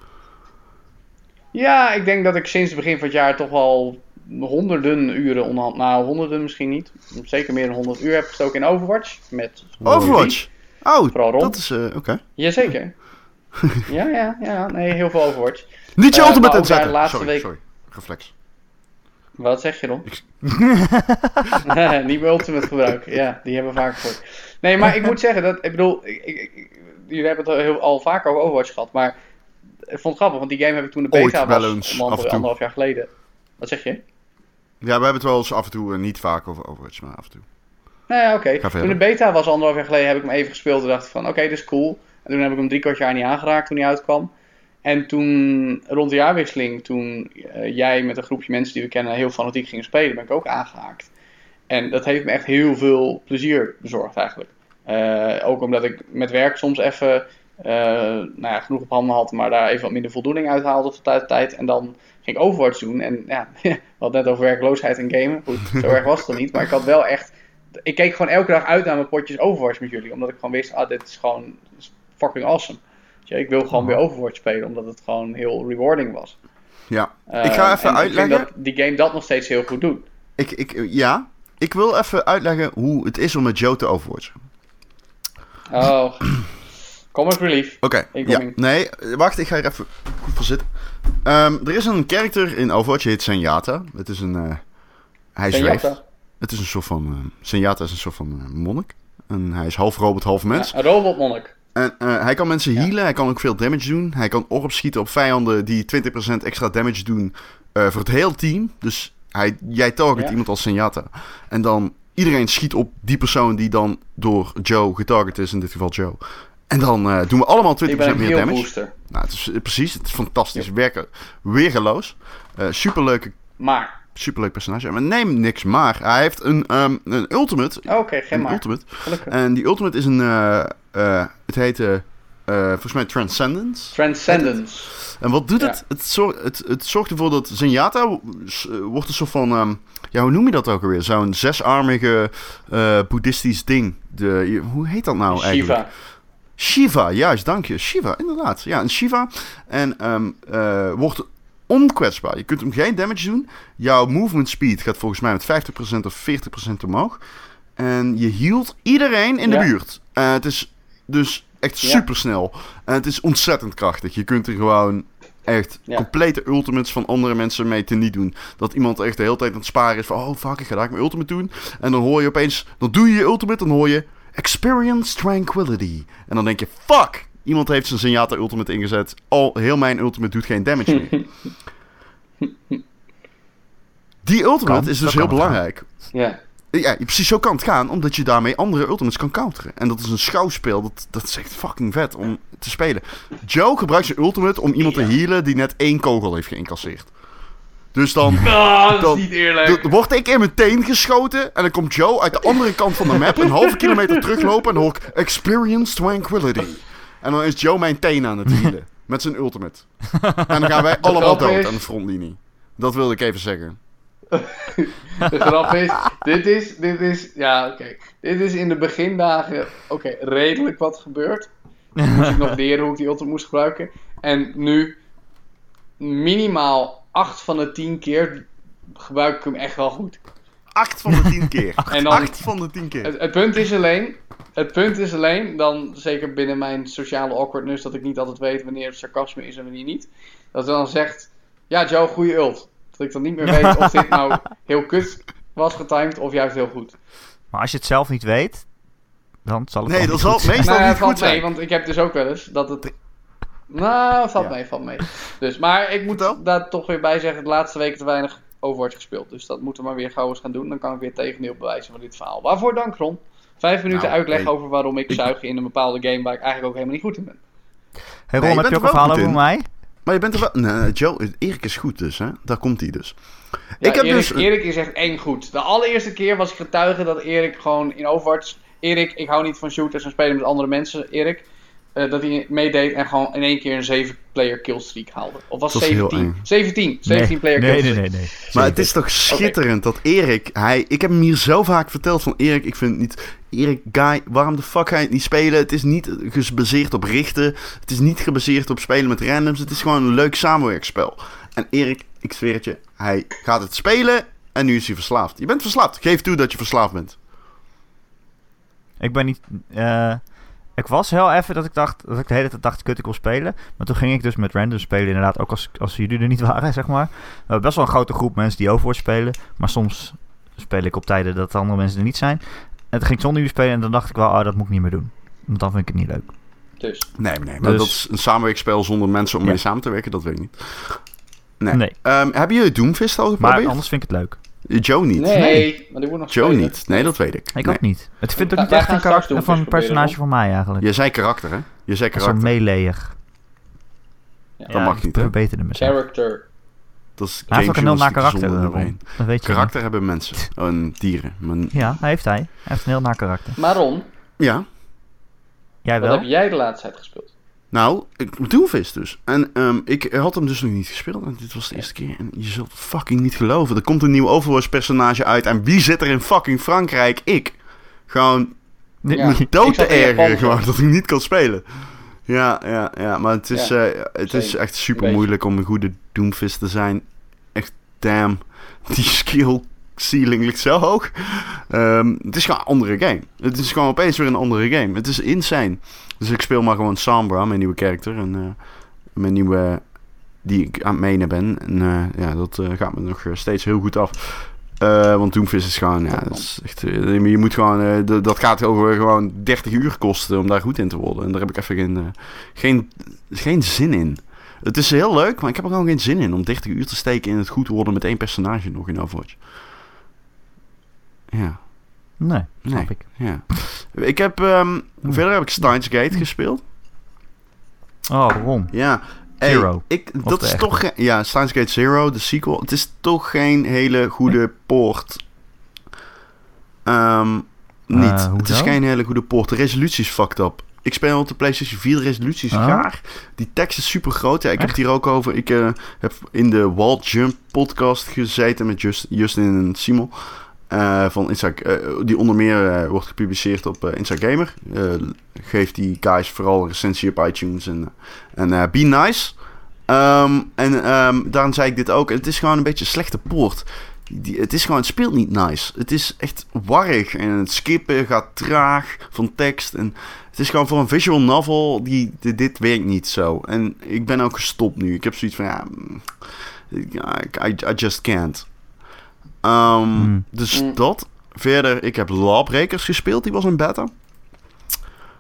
Ja, ik denk dat ik sinds het begin van het jaar toch wel honderden uren onderhand, nou honderden misschien niet, zeker meer dan 100 uur heb gestoken in Overwatch. Met Overwatch? Oh, Vooral dat is, uh, oké. Okay. Jazeker. *laughs* ja, ja, ja, nee, heel veel Overwatch. Niet je uh, ultimate inzetten! Laatste sorry, week... sorry, reflex. Wat zeg je dan? niet mijn ultimate gebruiken, ja, die hebben we vaak gehoord. Nee, maar ik moet zeggen dat, ik bedoel, ik, ik, jullie hebben het al, heel, al vaker over Overwatch gehad, maar ik vond het grappig, want die game heb ik toen de beta Ooit was, anderhalf jaar geleden. Wat zeg je? Ja, we hebben het wel eens af en toe, niet vaak over Overwatch, maar af en toe. Nou ja, oké. Toen de beta was anderhalf jaar geleden, heb ik hem even gespeeld en dacht van, oké, dit is cool. En toen heb ik hem drie kwart jaar niet aangeraakt toen hij uitkwam. En toen, rond de jaarwisseling, toen uh, jij met een groepje mensen die we kennen heel fanatiek gingen spelen, ben ik ook aangehaakt. En dat heeft me echt heel veel plezier bezorgd eigenlijk. Uh, ook omdat ik met werk soms even uh, nou ja, genoeg op handen had, maar daar even wat minder voldoening uit haalde op de tijd. En dan ging ik Overwatch doen. En ja, *laughs* we hadden net over werkloosheid en gamen. Goed, zo erg was het dan niet. Maar ik had wel echt... Ik keek gewoon elke dag uit naar mijn potjes Overwatch met jullie. Omdat ik gewoon wist, ah, dit is gewoon fucking awesome. ik wil gewoon weer Overwatch spelen, omdat het gewoon heel rewarding was. Ja, ik ga even uitleggen. Ik dat die game dat nog steeds heel goed doet. Ik, ik, ja, ik wil even uitleggen hoe het is om met Joe te Overwatchen. Oh, Comic Relief. Oké, ja. Nee, wacht, ik ga er even goed voor zitten. Um, er is een character in Overwatch, heet Senjata. Het is een... Uh, hij zweeft. Het is een soort van... Uh, Senjata is een soort van monnik. En hij is half robot, half mens. Ja, een robotmonnik. En hij kan mensen healen, hij kan ook veel damage doen. Hij kan orbs schieten op vijanden die 20% extra damage doen voor het hele team. Dus hij, jij target iemand als Senjata. En dan iedereen schiet op die persoon die dan door Joe getarget is, in dit geval Joe. En dan uh, doen we allemaal 20% meer damage. Booster. Nou, het is precies, het is fantastisch. Ja. Werken weergeloos. Superleuke. Maar. Superleuk personage. Maar neem niks maar. Hij heeft een, um, een ultimate. Oh, Oké, okay, geen maar. Ultimate. Gelukkig. En die ultimate is een. het heet. volgens mij Transcendence. Transcendence. En wat doet het? Het, zorgt, het? het zorgt ervoor dat Zenyatta wordt een soort van. Um, ja, hoe noem je dat ook alweer? Zo'n zesarmige boeddhistisch ding. De, hoe heet dat nou Shiva. eigenlijk? Shiva, juist, dank je. Shiva, inderdaad. Ja, een Shiva. En um, uh, wordt onkwetsbaar. Je kunt hem geen damage doen. Jouw movement speed gaat volgens mij met 50% of 40% omhoog. En je hield iedereen in de buurt. Uh, het is dus echt super snel. En het is ontzettend krachtig. Je kunt er gewoon echt complete ultimates van andere mensen mee te niet doen. Dat iemand echt de hele tijd aan het sparen is van... Oh fuck, ik ga daar mijn ultimate doen. En dan hoor je opeens... Dan doe je je ultimate, dan hoor je... Experience Tranquility. En dan denk je, fuck, iemand heeft zijn Zenyatta Ultimate ingezet. Al heel mijn Ultimate doet geen damage meer. *laughs* Die Ultimate is dus heel belangrijk. Ja. Ja, precies zo kan het gaan, omdat je daarmee andere ultimates kan counteren. En dat is een schouwspel, dat, dat is echt fucking vet om te spelen. Joe gebruikt zijn ultimate om iemand te healen die net één kogel heeft geïncasseerd. Dus dan, oh, *laughs* dat is niet eerlijk. Dan word ik in mijn teen geschoten. En dan komt Joe uit de andere kant van de map een halve kilometer *laughs* teruglopen. En dan hoor ik Experience Tranquility. En dan is Joe mijn teen aan het healen. *laughs* Met zijn ultimate. En dan gaan wij allemaal dood aan de frontlinie. Dat wilde ik even zeggen. de grap is, dit is, dit is, ja oké. Dit is in de begindagen, oké, redelijk wat gebeurd. Moest ik nog leren hoe ik die ultimate moest gebruiken. En nu minimaal 8 van de 10 keer gebruik ik hem echt wel goed. 8 van de 10 keer. en dan, 8 van de 10 keer. Het, het, punt is alleen, het punt is alleen, dan zeker binnen mijn sociale awkwardness, dat ik niet altijd weet wanneer het sarcasme is en wanneer niet. Dat er dan zegt, ja Joe, goede ult. Dat ik dan niet meer weet of dit nou *laughs* heel kut was getimed of juist heel goed. Maar als je het zelf niet weet, dan zal het Nee, dat zal meestal nee, niet goed zijn. Nee, want ik heb dus ook wel eens dat het nou, valt mee, valt mee. Dus, maar ik moet daar toch weer bij zeggen, de laatste weken te weinig Overwatch gespeeld. Dus dat moeten we maar weer gauw eens gaan doen. Dan kan ik weer tegendeel bewijzen van dit verhaal. Waarvoor dank, Ron. Vijf minuten nou, uitleg over waarom ik, zuig in een bepaalde game waar ik eigenlijk ook helemaal niet goed in ben. Hey Ron, heb je ook een verhaal over mij? Maar je bent er wel... Nee, Joe, Erik is goed dus, hè? Daar komt hij dus. ik heb Erik, dus... Erik is echt één goed. De allereerste keer was ik getuige dat Erik gewoon in Overwatch... Erik, ik hou niet van shooters en spelen met andere mensen, Erik. Eh, dat hij meedeed en gewoon in één keer een 7 player killstreak haalde. Of was het 17? 17, 17 player nee, killstreak. Nee, nee, nee. Maar het is toch schitterend dat Erik, hij, ik heb hem hier zo vaak verteld van Erik, ik vind het niet, Erik, guy, waarom de fuck ga je het niet spelen? Het is niet gebaseerd op richten, het is niet gebaseerd op spelen met randoms, het is gewoon een leuk samenwerkspel. En Erik, ik zweer het je, hij gaat het spelen en nu is hij verslaafd. Je bent verslaafd, geef toe dat je verslaafd bent. Ik ben niet... Uh, ik was heel even dat ik dacht, dat ik de hele tijd dacht, kut, ik wil spelen. Maar toen ging ik dus met random spelen, inderdaad, ook als, als jullie er niet *laughs* waren, zeg maar. We hebben best wel een grote groep mensen die Overwatch spelen. Maar soms speel ik op tijden dat andere mensen er niet zijn. En toen ging ik zonder jullie spelen en dan dacht ik wel, oh, dat moet ik niet meer doen. Want dan vind ik het niet leuk. Dus. Nee, nee, maar dus- dat is een samenwerkspel zonder mensen om mee samen te werken, dat weet ik niet. Nee. nee. Um, hebben jullie Doomfist al geprobeerd? Maar anders vind ik het leuk. Joe niet. Nee, nee. maar die wordt nog Joe niet. Nee, dat weet ik. Ik nee. ook niet. Het vindt ook niet echt een karakter van een personage van mij eigenlijk. Je zei karakter, hè? Je zei karakter. Zo'n meeleer. Ja. Dat mag niet, hè? verbeterde mezelf. Character. Dat is hij heeft ook een heel naar karakter. Dat weet je karakter niet. hebben mensen. *laughs* En dieren. Maar... Ja, hij heeft hij. Hij heeft een heel naar karakter. Maar Ron. Ja? Jij wel? Wat heb jij de laatste tijd gespeeld? Nou, ik, Doomfist dus. En um, ik had hem dus nog niet gespeeld. En dit was de eerste keer. En je zult fucking niet geloven. Er komt een nieuw Overwatch-personage uit. En wie zit er in fucking Frankrijk? Ik. Gewoon ja, dood te ergeren gewoon dat ik niet kan spelen. Ja, ja, ja. Maar het is, ja, uh, het is echt super moeilijk om een goede Doomfist te zijn. Echt, damn. Die skill ceiling ligt zo hoog. Um, het is gewoon een andere game. Het is gewoon opeens weer een andere game. Het is insane. Dus ik speel maar gewoon Sombra, mijn nieuwe karakter. En uh, mijn nieuwe... Die ik aan het menen ben. En uh, ja, dat uh, gaat me nog steeds heel goed af. want Doomfist is gewoon... Ja, dat is echt, je moet gewoon... dat gaat over gewoon 30 uur kosten om daar goed in te worden. En daar heb ik even geen, geen, geen zin in. Het is heel leuk, maar ik heb er gewoon geen zin in om 30 uur te steken in het goed worden met één personage nog in Overwatch. Ja. Nee, snap nee. ik. Ja. Ik heb, um, verder heb ik Steins Gate gespeeld. Oh, waarom? Ja. Zero. Ik, dat is toch geen, ja, Steins Gate Zero, de sequel. Het is toch geen hele goede poort. Um, niet. Uh, het is geen hele goede poort. De resolutie is fucked up. Ik speel op de PlayStation 4 de resoluties oh. graag. Die tekst is super groot. Ja, ik heb het hier ook over. Ik uh, heb in de Wall Jump podcast gezeten met Just, Justin en Simon. Uh, van Insta, uh, die onder meer uh, wordt gepubliceerd op Instagamer. geeft die guys vooral een recensie op iTunes en, en Be Nice. Um, en um, daarom zei ik dit ook. Het is gewoon een beetje een slechte poort. Die, het is gewoon, het speelt niet nice. Het is echt warrig en het skippen gaat traag van tekst. En het is gewoon voor een visual novel, die, dit, werkt niet zo. En ik ben ook gestopt nu. Ik heb zoiets van, ja, mm, I just can't. Um, Dus mm. dat. Verder, ik heb Lawbreakers gespeeld. Die was een beta.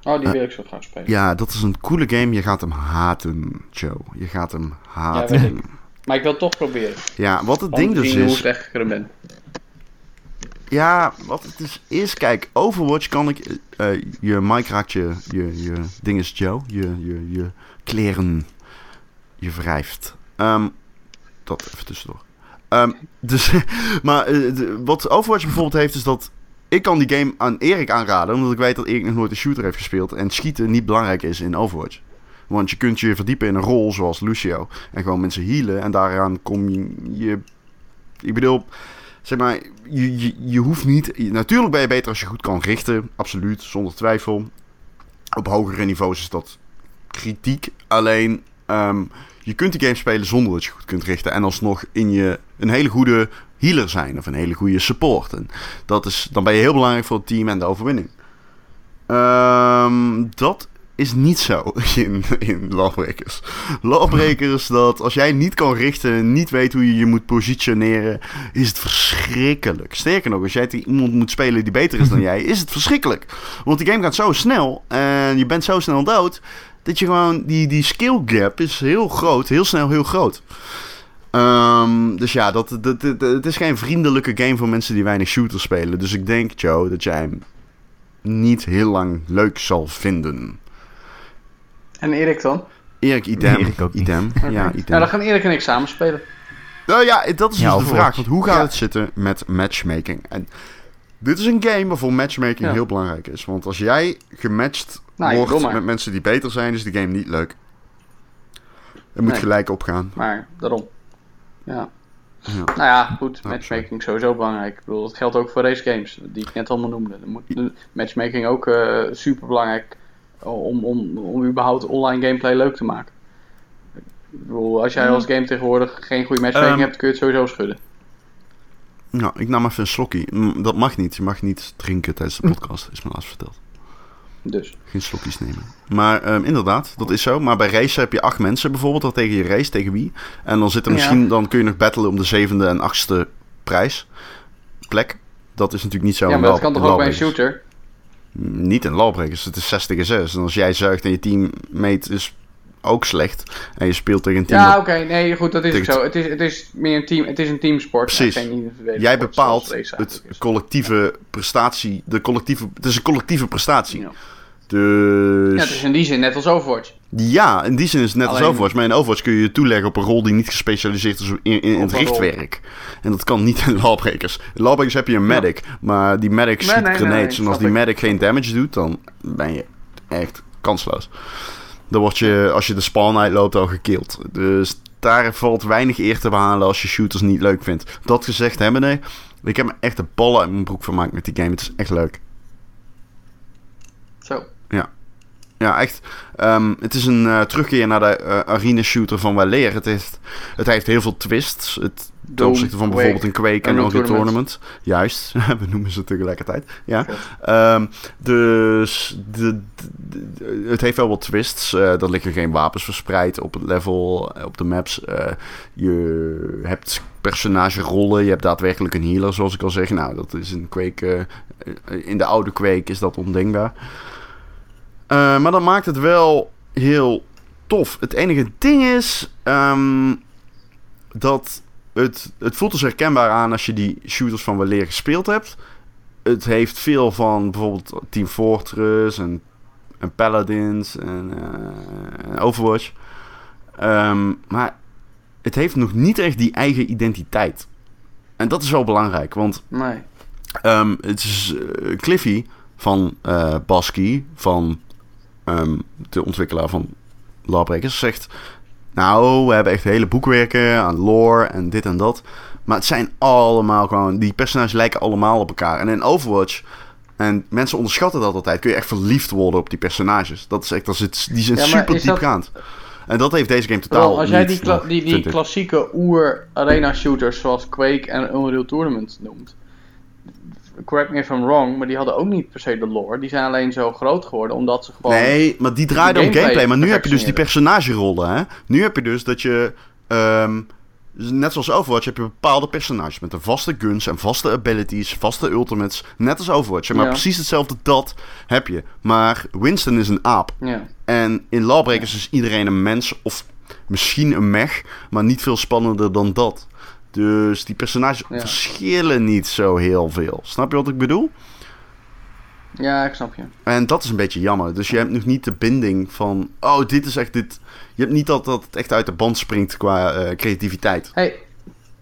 Oh, die wil ik zo graag spelen. Ja, dat is een coole game. Je gaat hem haten, Joe. Je gaat hem haten. Ja, maar ik wil het toch proberen. Ja, wat het ding dus is... hoe echt ben. Ja, wat het dus is... Kijk, Overwatch kan ik... Uh, je mic raakt je, je, je ding is Joe. Je, je, je kleren... Je wrijft. Um, dat even tussendoor. Um, dus, *laughs* maar uh, wat Overwatch bijvoorbeeld heeft, is dat ik kan die game aan Erik aanraden, omdat ik weet dat Erik nog nooit een shooter heeft gespeeld en schieten niet belangrijk is in Overwatch. Want je kunt je verdiepen in een rol zoals Lucio en gewoon mensen healen en daaraan kom je, je ik bedoel, zeg maar, je, je, je hoeft niet, natuurlijk ben je beter als je goed kan richten, absoluut, zonder twijfel. Op hogere niveaus is dat kritiek, alleen um, je kunt die game spelen zonder dat je goed kunt richten. En alsnog in je een hele goede healer zijn. Of een hele goede support. En dat is, dan ben je heel belangrijk voor het team en de overwinning. Um, dat is niet zo *laughs* in, in Lawbreakers. Lawbreakers, *laughs* dat als jij niet kan richten, niet weet hoe je je moet positioneren, is het verschrikkelijk. Sterker nog, als jij iemand moet spelen die beter is dan *laughs* jij, is het verschrikkelijk. Want die game gaat zo snel en je bent zo snel dood dat je gewoon, die, die skill gap is heel groot, heel snel heel groot. Um, dus ja, dat, dat, dat, het is geen vriendelijke game voor mensen die weinig shooters spelen. Dus ik denk, Joe, dat jij hem niet heel lang leuk zal vinden. En Erik dan? Erik, idem. Erik ook idem. Ja, idem. Nou, dan gaan Erik en ik samen spelen. Nou ja, dat is dus de vraag. Want hoe gaat het zitten met matchmaking? En dit is een game waarvoor matchmaking heel belangrijk is. Want als jij gematcht nou, met mensen die beter zijn, is de game niet leuk. Het moet gelijk opgaan. Maar daarom. Ja. ja. Nou ja, goed. Matchmaking is sowieso belangrijk. Ik bedoel, dat geldt ook voor race games, die ik net allemaal noemde. Moet, matchmaking ook uh, super belangrijk om, om, om überhaupt online gameplay leuk te maken. Ik bedoel, als jij als game tegenwoordig geen goede matchmaking um, hebt, kun je het sowieso schudden. Nou, ik nam even een slokje. Dat mag niet. Je mag niet drinken tijdens de *laughs* podcast, is me laatst verteld. Dus. Geen slokjes nemen. Maar um, inderdaad, dat is zo. Maar bij race heb je acht mensen bijvoorbeeld dat tegen je race, tegen wie. En dan zit er misschien, dan kun je nog battelen om de zevende en achtste prijs. Plek. Dat is natuurlijk niet zo. Ja, maar dat kan toch ook bij een shooter? Niet in lawbreakers. Het is 60 en 6. En als jij zuigt en je teammate is ook slecht. En je speelt tegen een team. Ja, oké. Nee, goed, dat is ook zo. Het is, het is meer een team. Het is een teamsport. Precies. Jij bepaalt het collectieve prestatie. De collectieve, het is een collectieve prestatie. Ja. Dus... Ja, het is in die zin net als Overwatch. Ja, in die zin is het net als Overwatch. Maar in Overwatch kun je je toeleggen op een rol die niet gespecialiseerd is in, in, het richtwerk. En dat kan niet in Lawbreakers. In Lawbreakers heb je een medic. Maar die medic schiet nee, grenades. en als die medic geen damage doet, dan ben je echt kansloos dan word je, als je de spawn uitloopt, al gekild. Dus daar valt weinig eer te behalen als je shooters niet leuk vindt. Dat gezegd hebben, nee. Ik heb me echt de ballen uit mijn broek vermaakt met die game. Het is echt leuk. Zo. Ja. Ja, echt. Um, het is een uh, terugkeer naar de uh, arena shooter van Waleer. Het heeft, het heeft heel veel twists. Het, ten opzichte van bijvoorbeeld een Quake en een Tournament. Juist, *laughs* we noemen ze tegelijkertijd. Ja. Um, dus de, de, het heeft wel wat twists. Uh, er liggen geen wapens verspreid op het level, op de maps. je hebt personagerollen. Je hebt daadwerkelijk een healer, zoals ik al zeg. Nou, dat is in Quake... in de oude Quake is dat ondenkbaar. Maar dat maakt het wel heel tof. Het enige ding is um, dat het, het voelt dus herkenbaar aan als je die shooters van weleer gespeeld hebt. Het heeft veel van bijvoorbeeld Team Fortress en, en Paladins en, uh, Overwatch. Um, maar het heeft nog niet echt die eigen identiteit. En dat is wel belangrijk, want nee. um, het is uh, Cliffy van uh, Basky van um, de ontwikkelaar van Lawbreakers, zegt... Nou, we hebben echt hele boekwerken aan lore en dit en dat. Maar het zijn allemaal gewoon... Die personages lijken allemaal op elkaar. En in Overwatch... En mensen onderschatten dat altijd. Kun je echt verliefd worden op die personages. Dat is echt, als het, die zijn super diepgaand. Dat... En dat heeft deze game totaal Als jij die, die, die klassieke oer-arena shooters zoals Quake en Unreal Tournament noemt correct me if I'm wrong, maar die hadden ook niet per se de lore. Die zijn alleen zo groot geworden omdat ze gewoon. Nee, maar die draaiden om gameplay. Maar nu heb je dus die personagerollen. Hè? Nu heb je dus dat je. Um, net zoals Overwatch heb je bepaalde personages met een vaste guns en vaste abilities, vaste ultimates. Net als Overwatch. Maar precies hetzelfde dat heb je. Maar Winston is een aap. Ja. En in Lawbreakers is iedereen een mens of misschien een mech, maar niet veel spannender dan dat. Dus die personages verschillen niet zo heel veel. Snap je wat ik bedoel? Ja, ik snap je. En dat is een beetje jammer. Dus je hebt nog niet de binding van... Oh, dit is echt dit... Je hebt niet dat, dat het echt uit de band springt qua uh, creativiteit. Hey,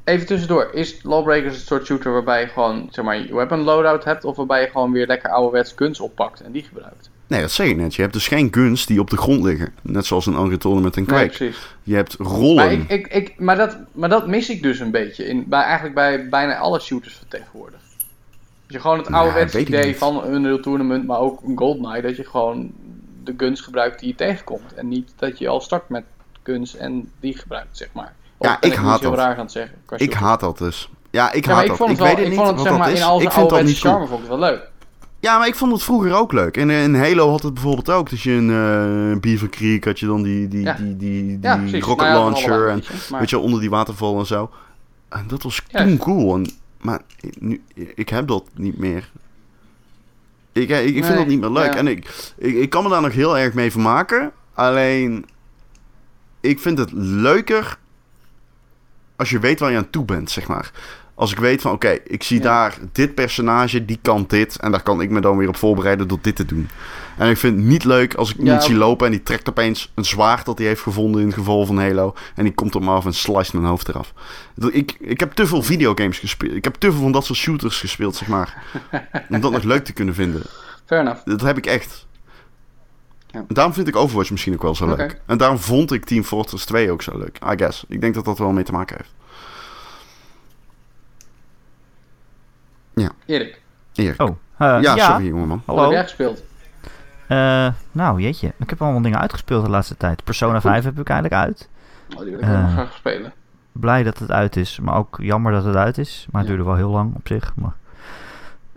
even tussendoor. Is Lawbreakers een soort shooter waarbij je gewoon... Zeg maar, je weapon loadout hebt... Of waarbij je gewoon weer lekker ouderwets guns oppakt en die gebruikt? Nee, dat zeg ik net. Je hebt dus geen guns die op de grond liggen. Net zoals een andere tournament en Quake. Nee, je hebt rollen. Maar, ik, ik, ik, maar, dat, maar dat mis ik dus een beetje. In, bij, eigenlijk bij bijna alle shooters van tegenwoordig. Dat je gewoon het ouderwetse idee van een Unreal Tournament, maar ook een Goldeneye, dat je gewoon de guns gebruikt die je tegenkomt. En niet dat je al start met guns en die gebruikt, zeg maar. Of ja, ik, haat dat. Raar gaan zeggen, ik haat dat dus. Ja, ik haat ik dat. Ik, weet het ik vond het, zeg maar, in al zijn ouderwetse charme vond ik het wel leuk. Ja, maar ik vond het vroeger ook leuk. En in Halo had het bijvoorbeeld ook. Dus je een uh, Beaver Creek had je dan die, die, die, die, die, rocket nou launcher. En weet je, onder die waterval en zo. En dat was toen cool. En, maar nu, ik heb dat niet meer. Ik, ik, ik vind dat niet meer leuk. En ik, ik, ik kan me daar nog heel erg mee vermaken. Alleen, ik vind het leuker als je weet waar je aan toe bent, zeg maar. Als ik weet van oké, ik zie daar dit personage, die kan dit. En daar kan ik me dan weer op voorbereiden door dit te doen. En ik vind het niet leuk als ik iemand zie lopen en die trekt opeens een zwaard dat hij heeft gevonden in het geval van Halo. En die komt op me af en slice mijn hoofd eraf. Ik, ik heb te veel videogames gespeeld. Ik heb te veel van dat soort shooters gespeeld, zeg maar. *laughs* om dat nog leuk te kunnen vinden. Fair enough. Dat heb ik echt. Ja. Daarom vind ik Overwatch misschien ook wel zo leuk. En daarom vond ik Team Fortress 2 ook zo leuk. I guess. Ik denk dat dat wel mee te maken heeft. Ja. Erik. Erik. Oh. Uh, ja, sorry jongeman. Hallo. Wat heb jij gespeeld? Uh, nou, jeetje. Ik heb allemaal dingen uitgespeeld de laatste tijd. Persona 5 heb ik eigenlijk uit. Oh, die wil ik uh, nog graag spelen. Blij dat het uit is, maar ook jammer dat het uit is. Maar het duurde wel heel lang op zich. Maar...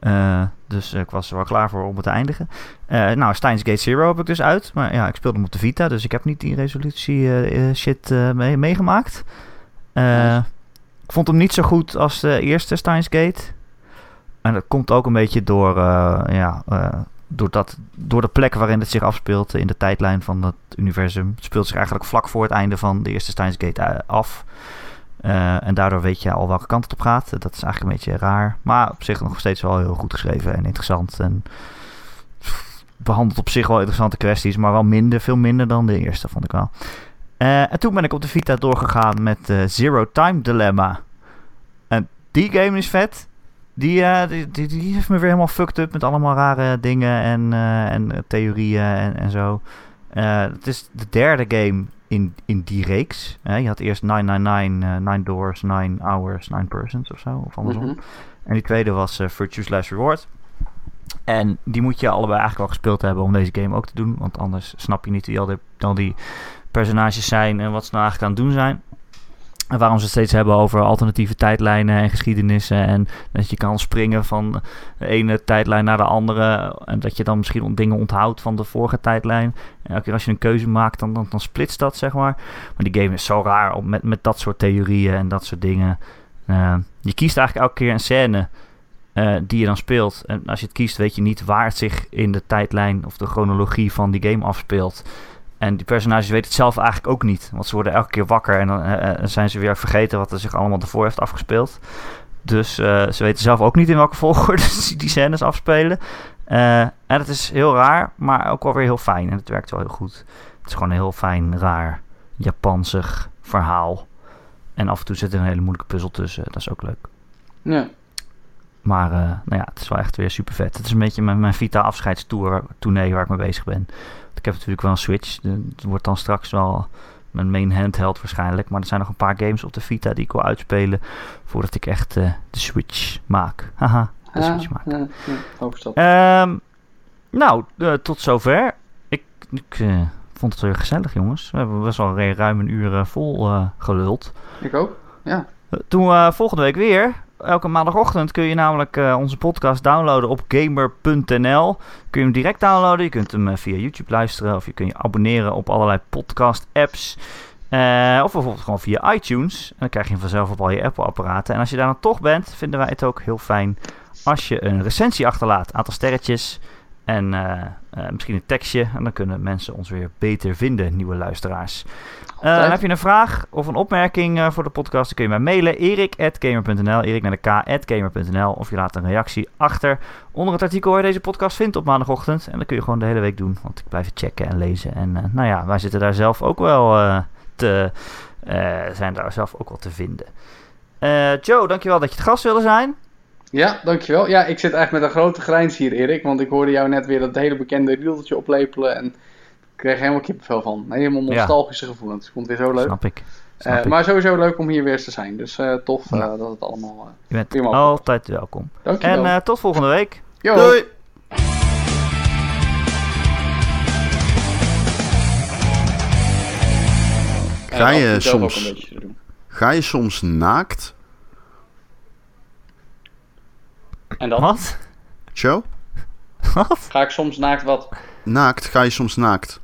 Uh, dus ik was er wel klaar voor om het te eindigen. Uh, nou, Steins Gate Zero heb ik dus uit. Maar ja, ik speelde hem op de Vita, dus ik heb niet die resolutie uh, shit mee, meegemaakt. Ik vond hem niet zo goed als de eerste Steins Gate. En dat komt ook een beetje door, ja, door, dat, door de plek waarin het zich afspeelt in de tijdlijn van het universum. Het speelt zich eigenlijk vlak voor het einde van de eerste Steins Gate af. Uh, en daardoor weet je al welke kant het op gaat. Dat is eigenlijk een beetje raar. Maar op zich nog steeds wel heel goed geschreven en interessant. En behandelt op zich wel interessante kwesties. Maar wel minder, veel minder dan de eerste, vond ik wel. En toen ben ik op de Vita doorgegaan met Zero Time Dilemma. En die game is vet. Die, die, die, die, heeft me weer helemaal fucked up met allemaal rare dingen en, en theorieën en, en zo. het is de derde game in, in die reeks. Hè? Je had eerst 999, uh, 9 Doors, 9 Hours, 9 Persons of zo, of andersom. Mhm. En die tweede was Virtue's Last Reward. En die moet je allebei eigenlijk wel gespeeld hebben om deze game ook te doen. Want anders snap je niet wie al die, al die personages zijn en wat ze nou eigenlijk aan het doen zijn. En waarom ze het steeds hebben over alternatieve tijdlijnen en geschiedenissen. En dat je kan springen van de ene tijdlijn naar de andere. En dat je dan misschien dingen onthoudt van de vorige tijdlijn. En elke keer als je een keuze maakt, dan, dan, splitst dat, zeg maar. Maar die game is zo raar om, met, met dat soort theorieën en dat soort dingen. Uh, je kiest eigenlijk elke keer een scène uh, die je dan speelt. En als je het kiest, weet je niet waar het zich in de tijdlijn of de chronologie van die game afspeelt. En die personages weten het zelf eigenlijk ook niet. Want ze worden elke keer wakker en dan uh, zijn ze weer vergeten wat er zich allemaal ervoor heeft afgespeeld. Dus uh, ze weten zelf ook niet in welke *laughs* volgorde die scènes afspelen. En het is heel raar, maar ook wel weer heel fijn. En het werkt wel heel goed. Het is gewoon een heel fijn, raar, Japansig verhaal. En af en toe zit er een hele moeilijke puzzel tussen. Dat is ook leuk. Ja. Maar nou ja, het is wel echt weer super vet. Het is een beetje mijn, mijn Vita afscheidstour, tournee waar ik mee bezig ben. Ik heb natuurlijk wel een Switch. Het wordt dan straks wel mijn main handheld waarschijnlijk. Maar er zijn nog een paar games op de Vita die ik wil uitspelen. Voordat ik echt uh, de Switch maak. Haha, de Switch maak. Ja, um, nou, uh, tot zover. Ik, ik uh, vond het weer gezellig, jongens. We hebben best wel ruim een uur vol geluld. Ik ook, ja. Toen volgende week weer elke maandagochtend kun je namelijk uh, onze podcast downloaden op gamer.nl. Kun je hem direct downloaden. Je kunt hem uh, via YouTube luisteren. Of je kunt je abonneren op allerlei podcast apps. Uh, of bijvoorbeeld gewoon via iTunes. En dan krijg je hem vanzelf op al je Apple-apparaten. En als je daar dan toch bent, vinden wij het ook heel fijn als je een recensie achterlaat. Aantal sterretjes. En misschien een tekstje. En dan kunnen mensen ons weer beter vinden, nieuwe luisteraars. Uh, heb je een vraag of een opmerking voor de podcast, dan kun je mij mailen. erik.gamer.nl, erik naar de k.gamer.nl. Of je laat een reactie achter onder het artikel waar je deze podcast vindt op maandagochtend. En dat kun je gewoon de hele week doen, want ik blijf het checken en lezen. En nou ja, wij zitten daar zelf ook wel te... zijn daar zelf ook wel te vinden. Joe, dankjewel dat je het gast wilde zijn. Ja, dankjewel. Ja, ik zit eigenlijk met een grote grijns hier, Erik. Want ik hoorde jou net weer dat hele bekende rieltje oplepelen en kreeg helemaal kippenvel van. Helemaal nostalgische gevoelens. Ik vond het weer zo leuk. Snap ik. uh, Maar sowieso leuk om hier weer te zijn. Dus uh, tof uh, dat het allemaal. Je bent altijd welkom. Dankjewel. En tot volgende week. Yo. Doei. Ga je soms. Ga je soms naakt? En dan? Wat? Show? Wat? Ga ik soms naakt wat? Naakt? Ga je soms naakt?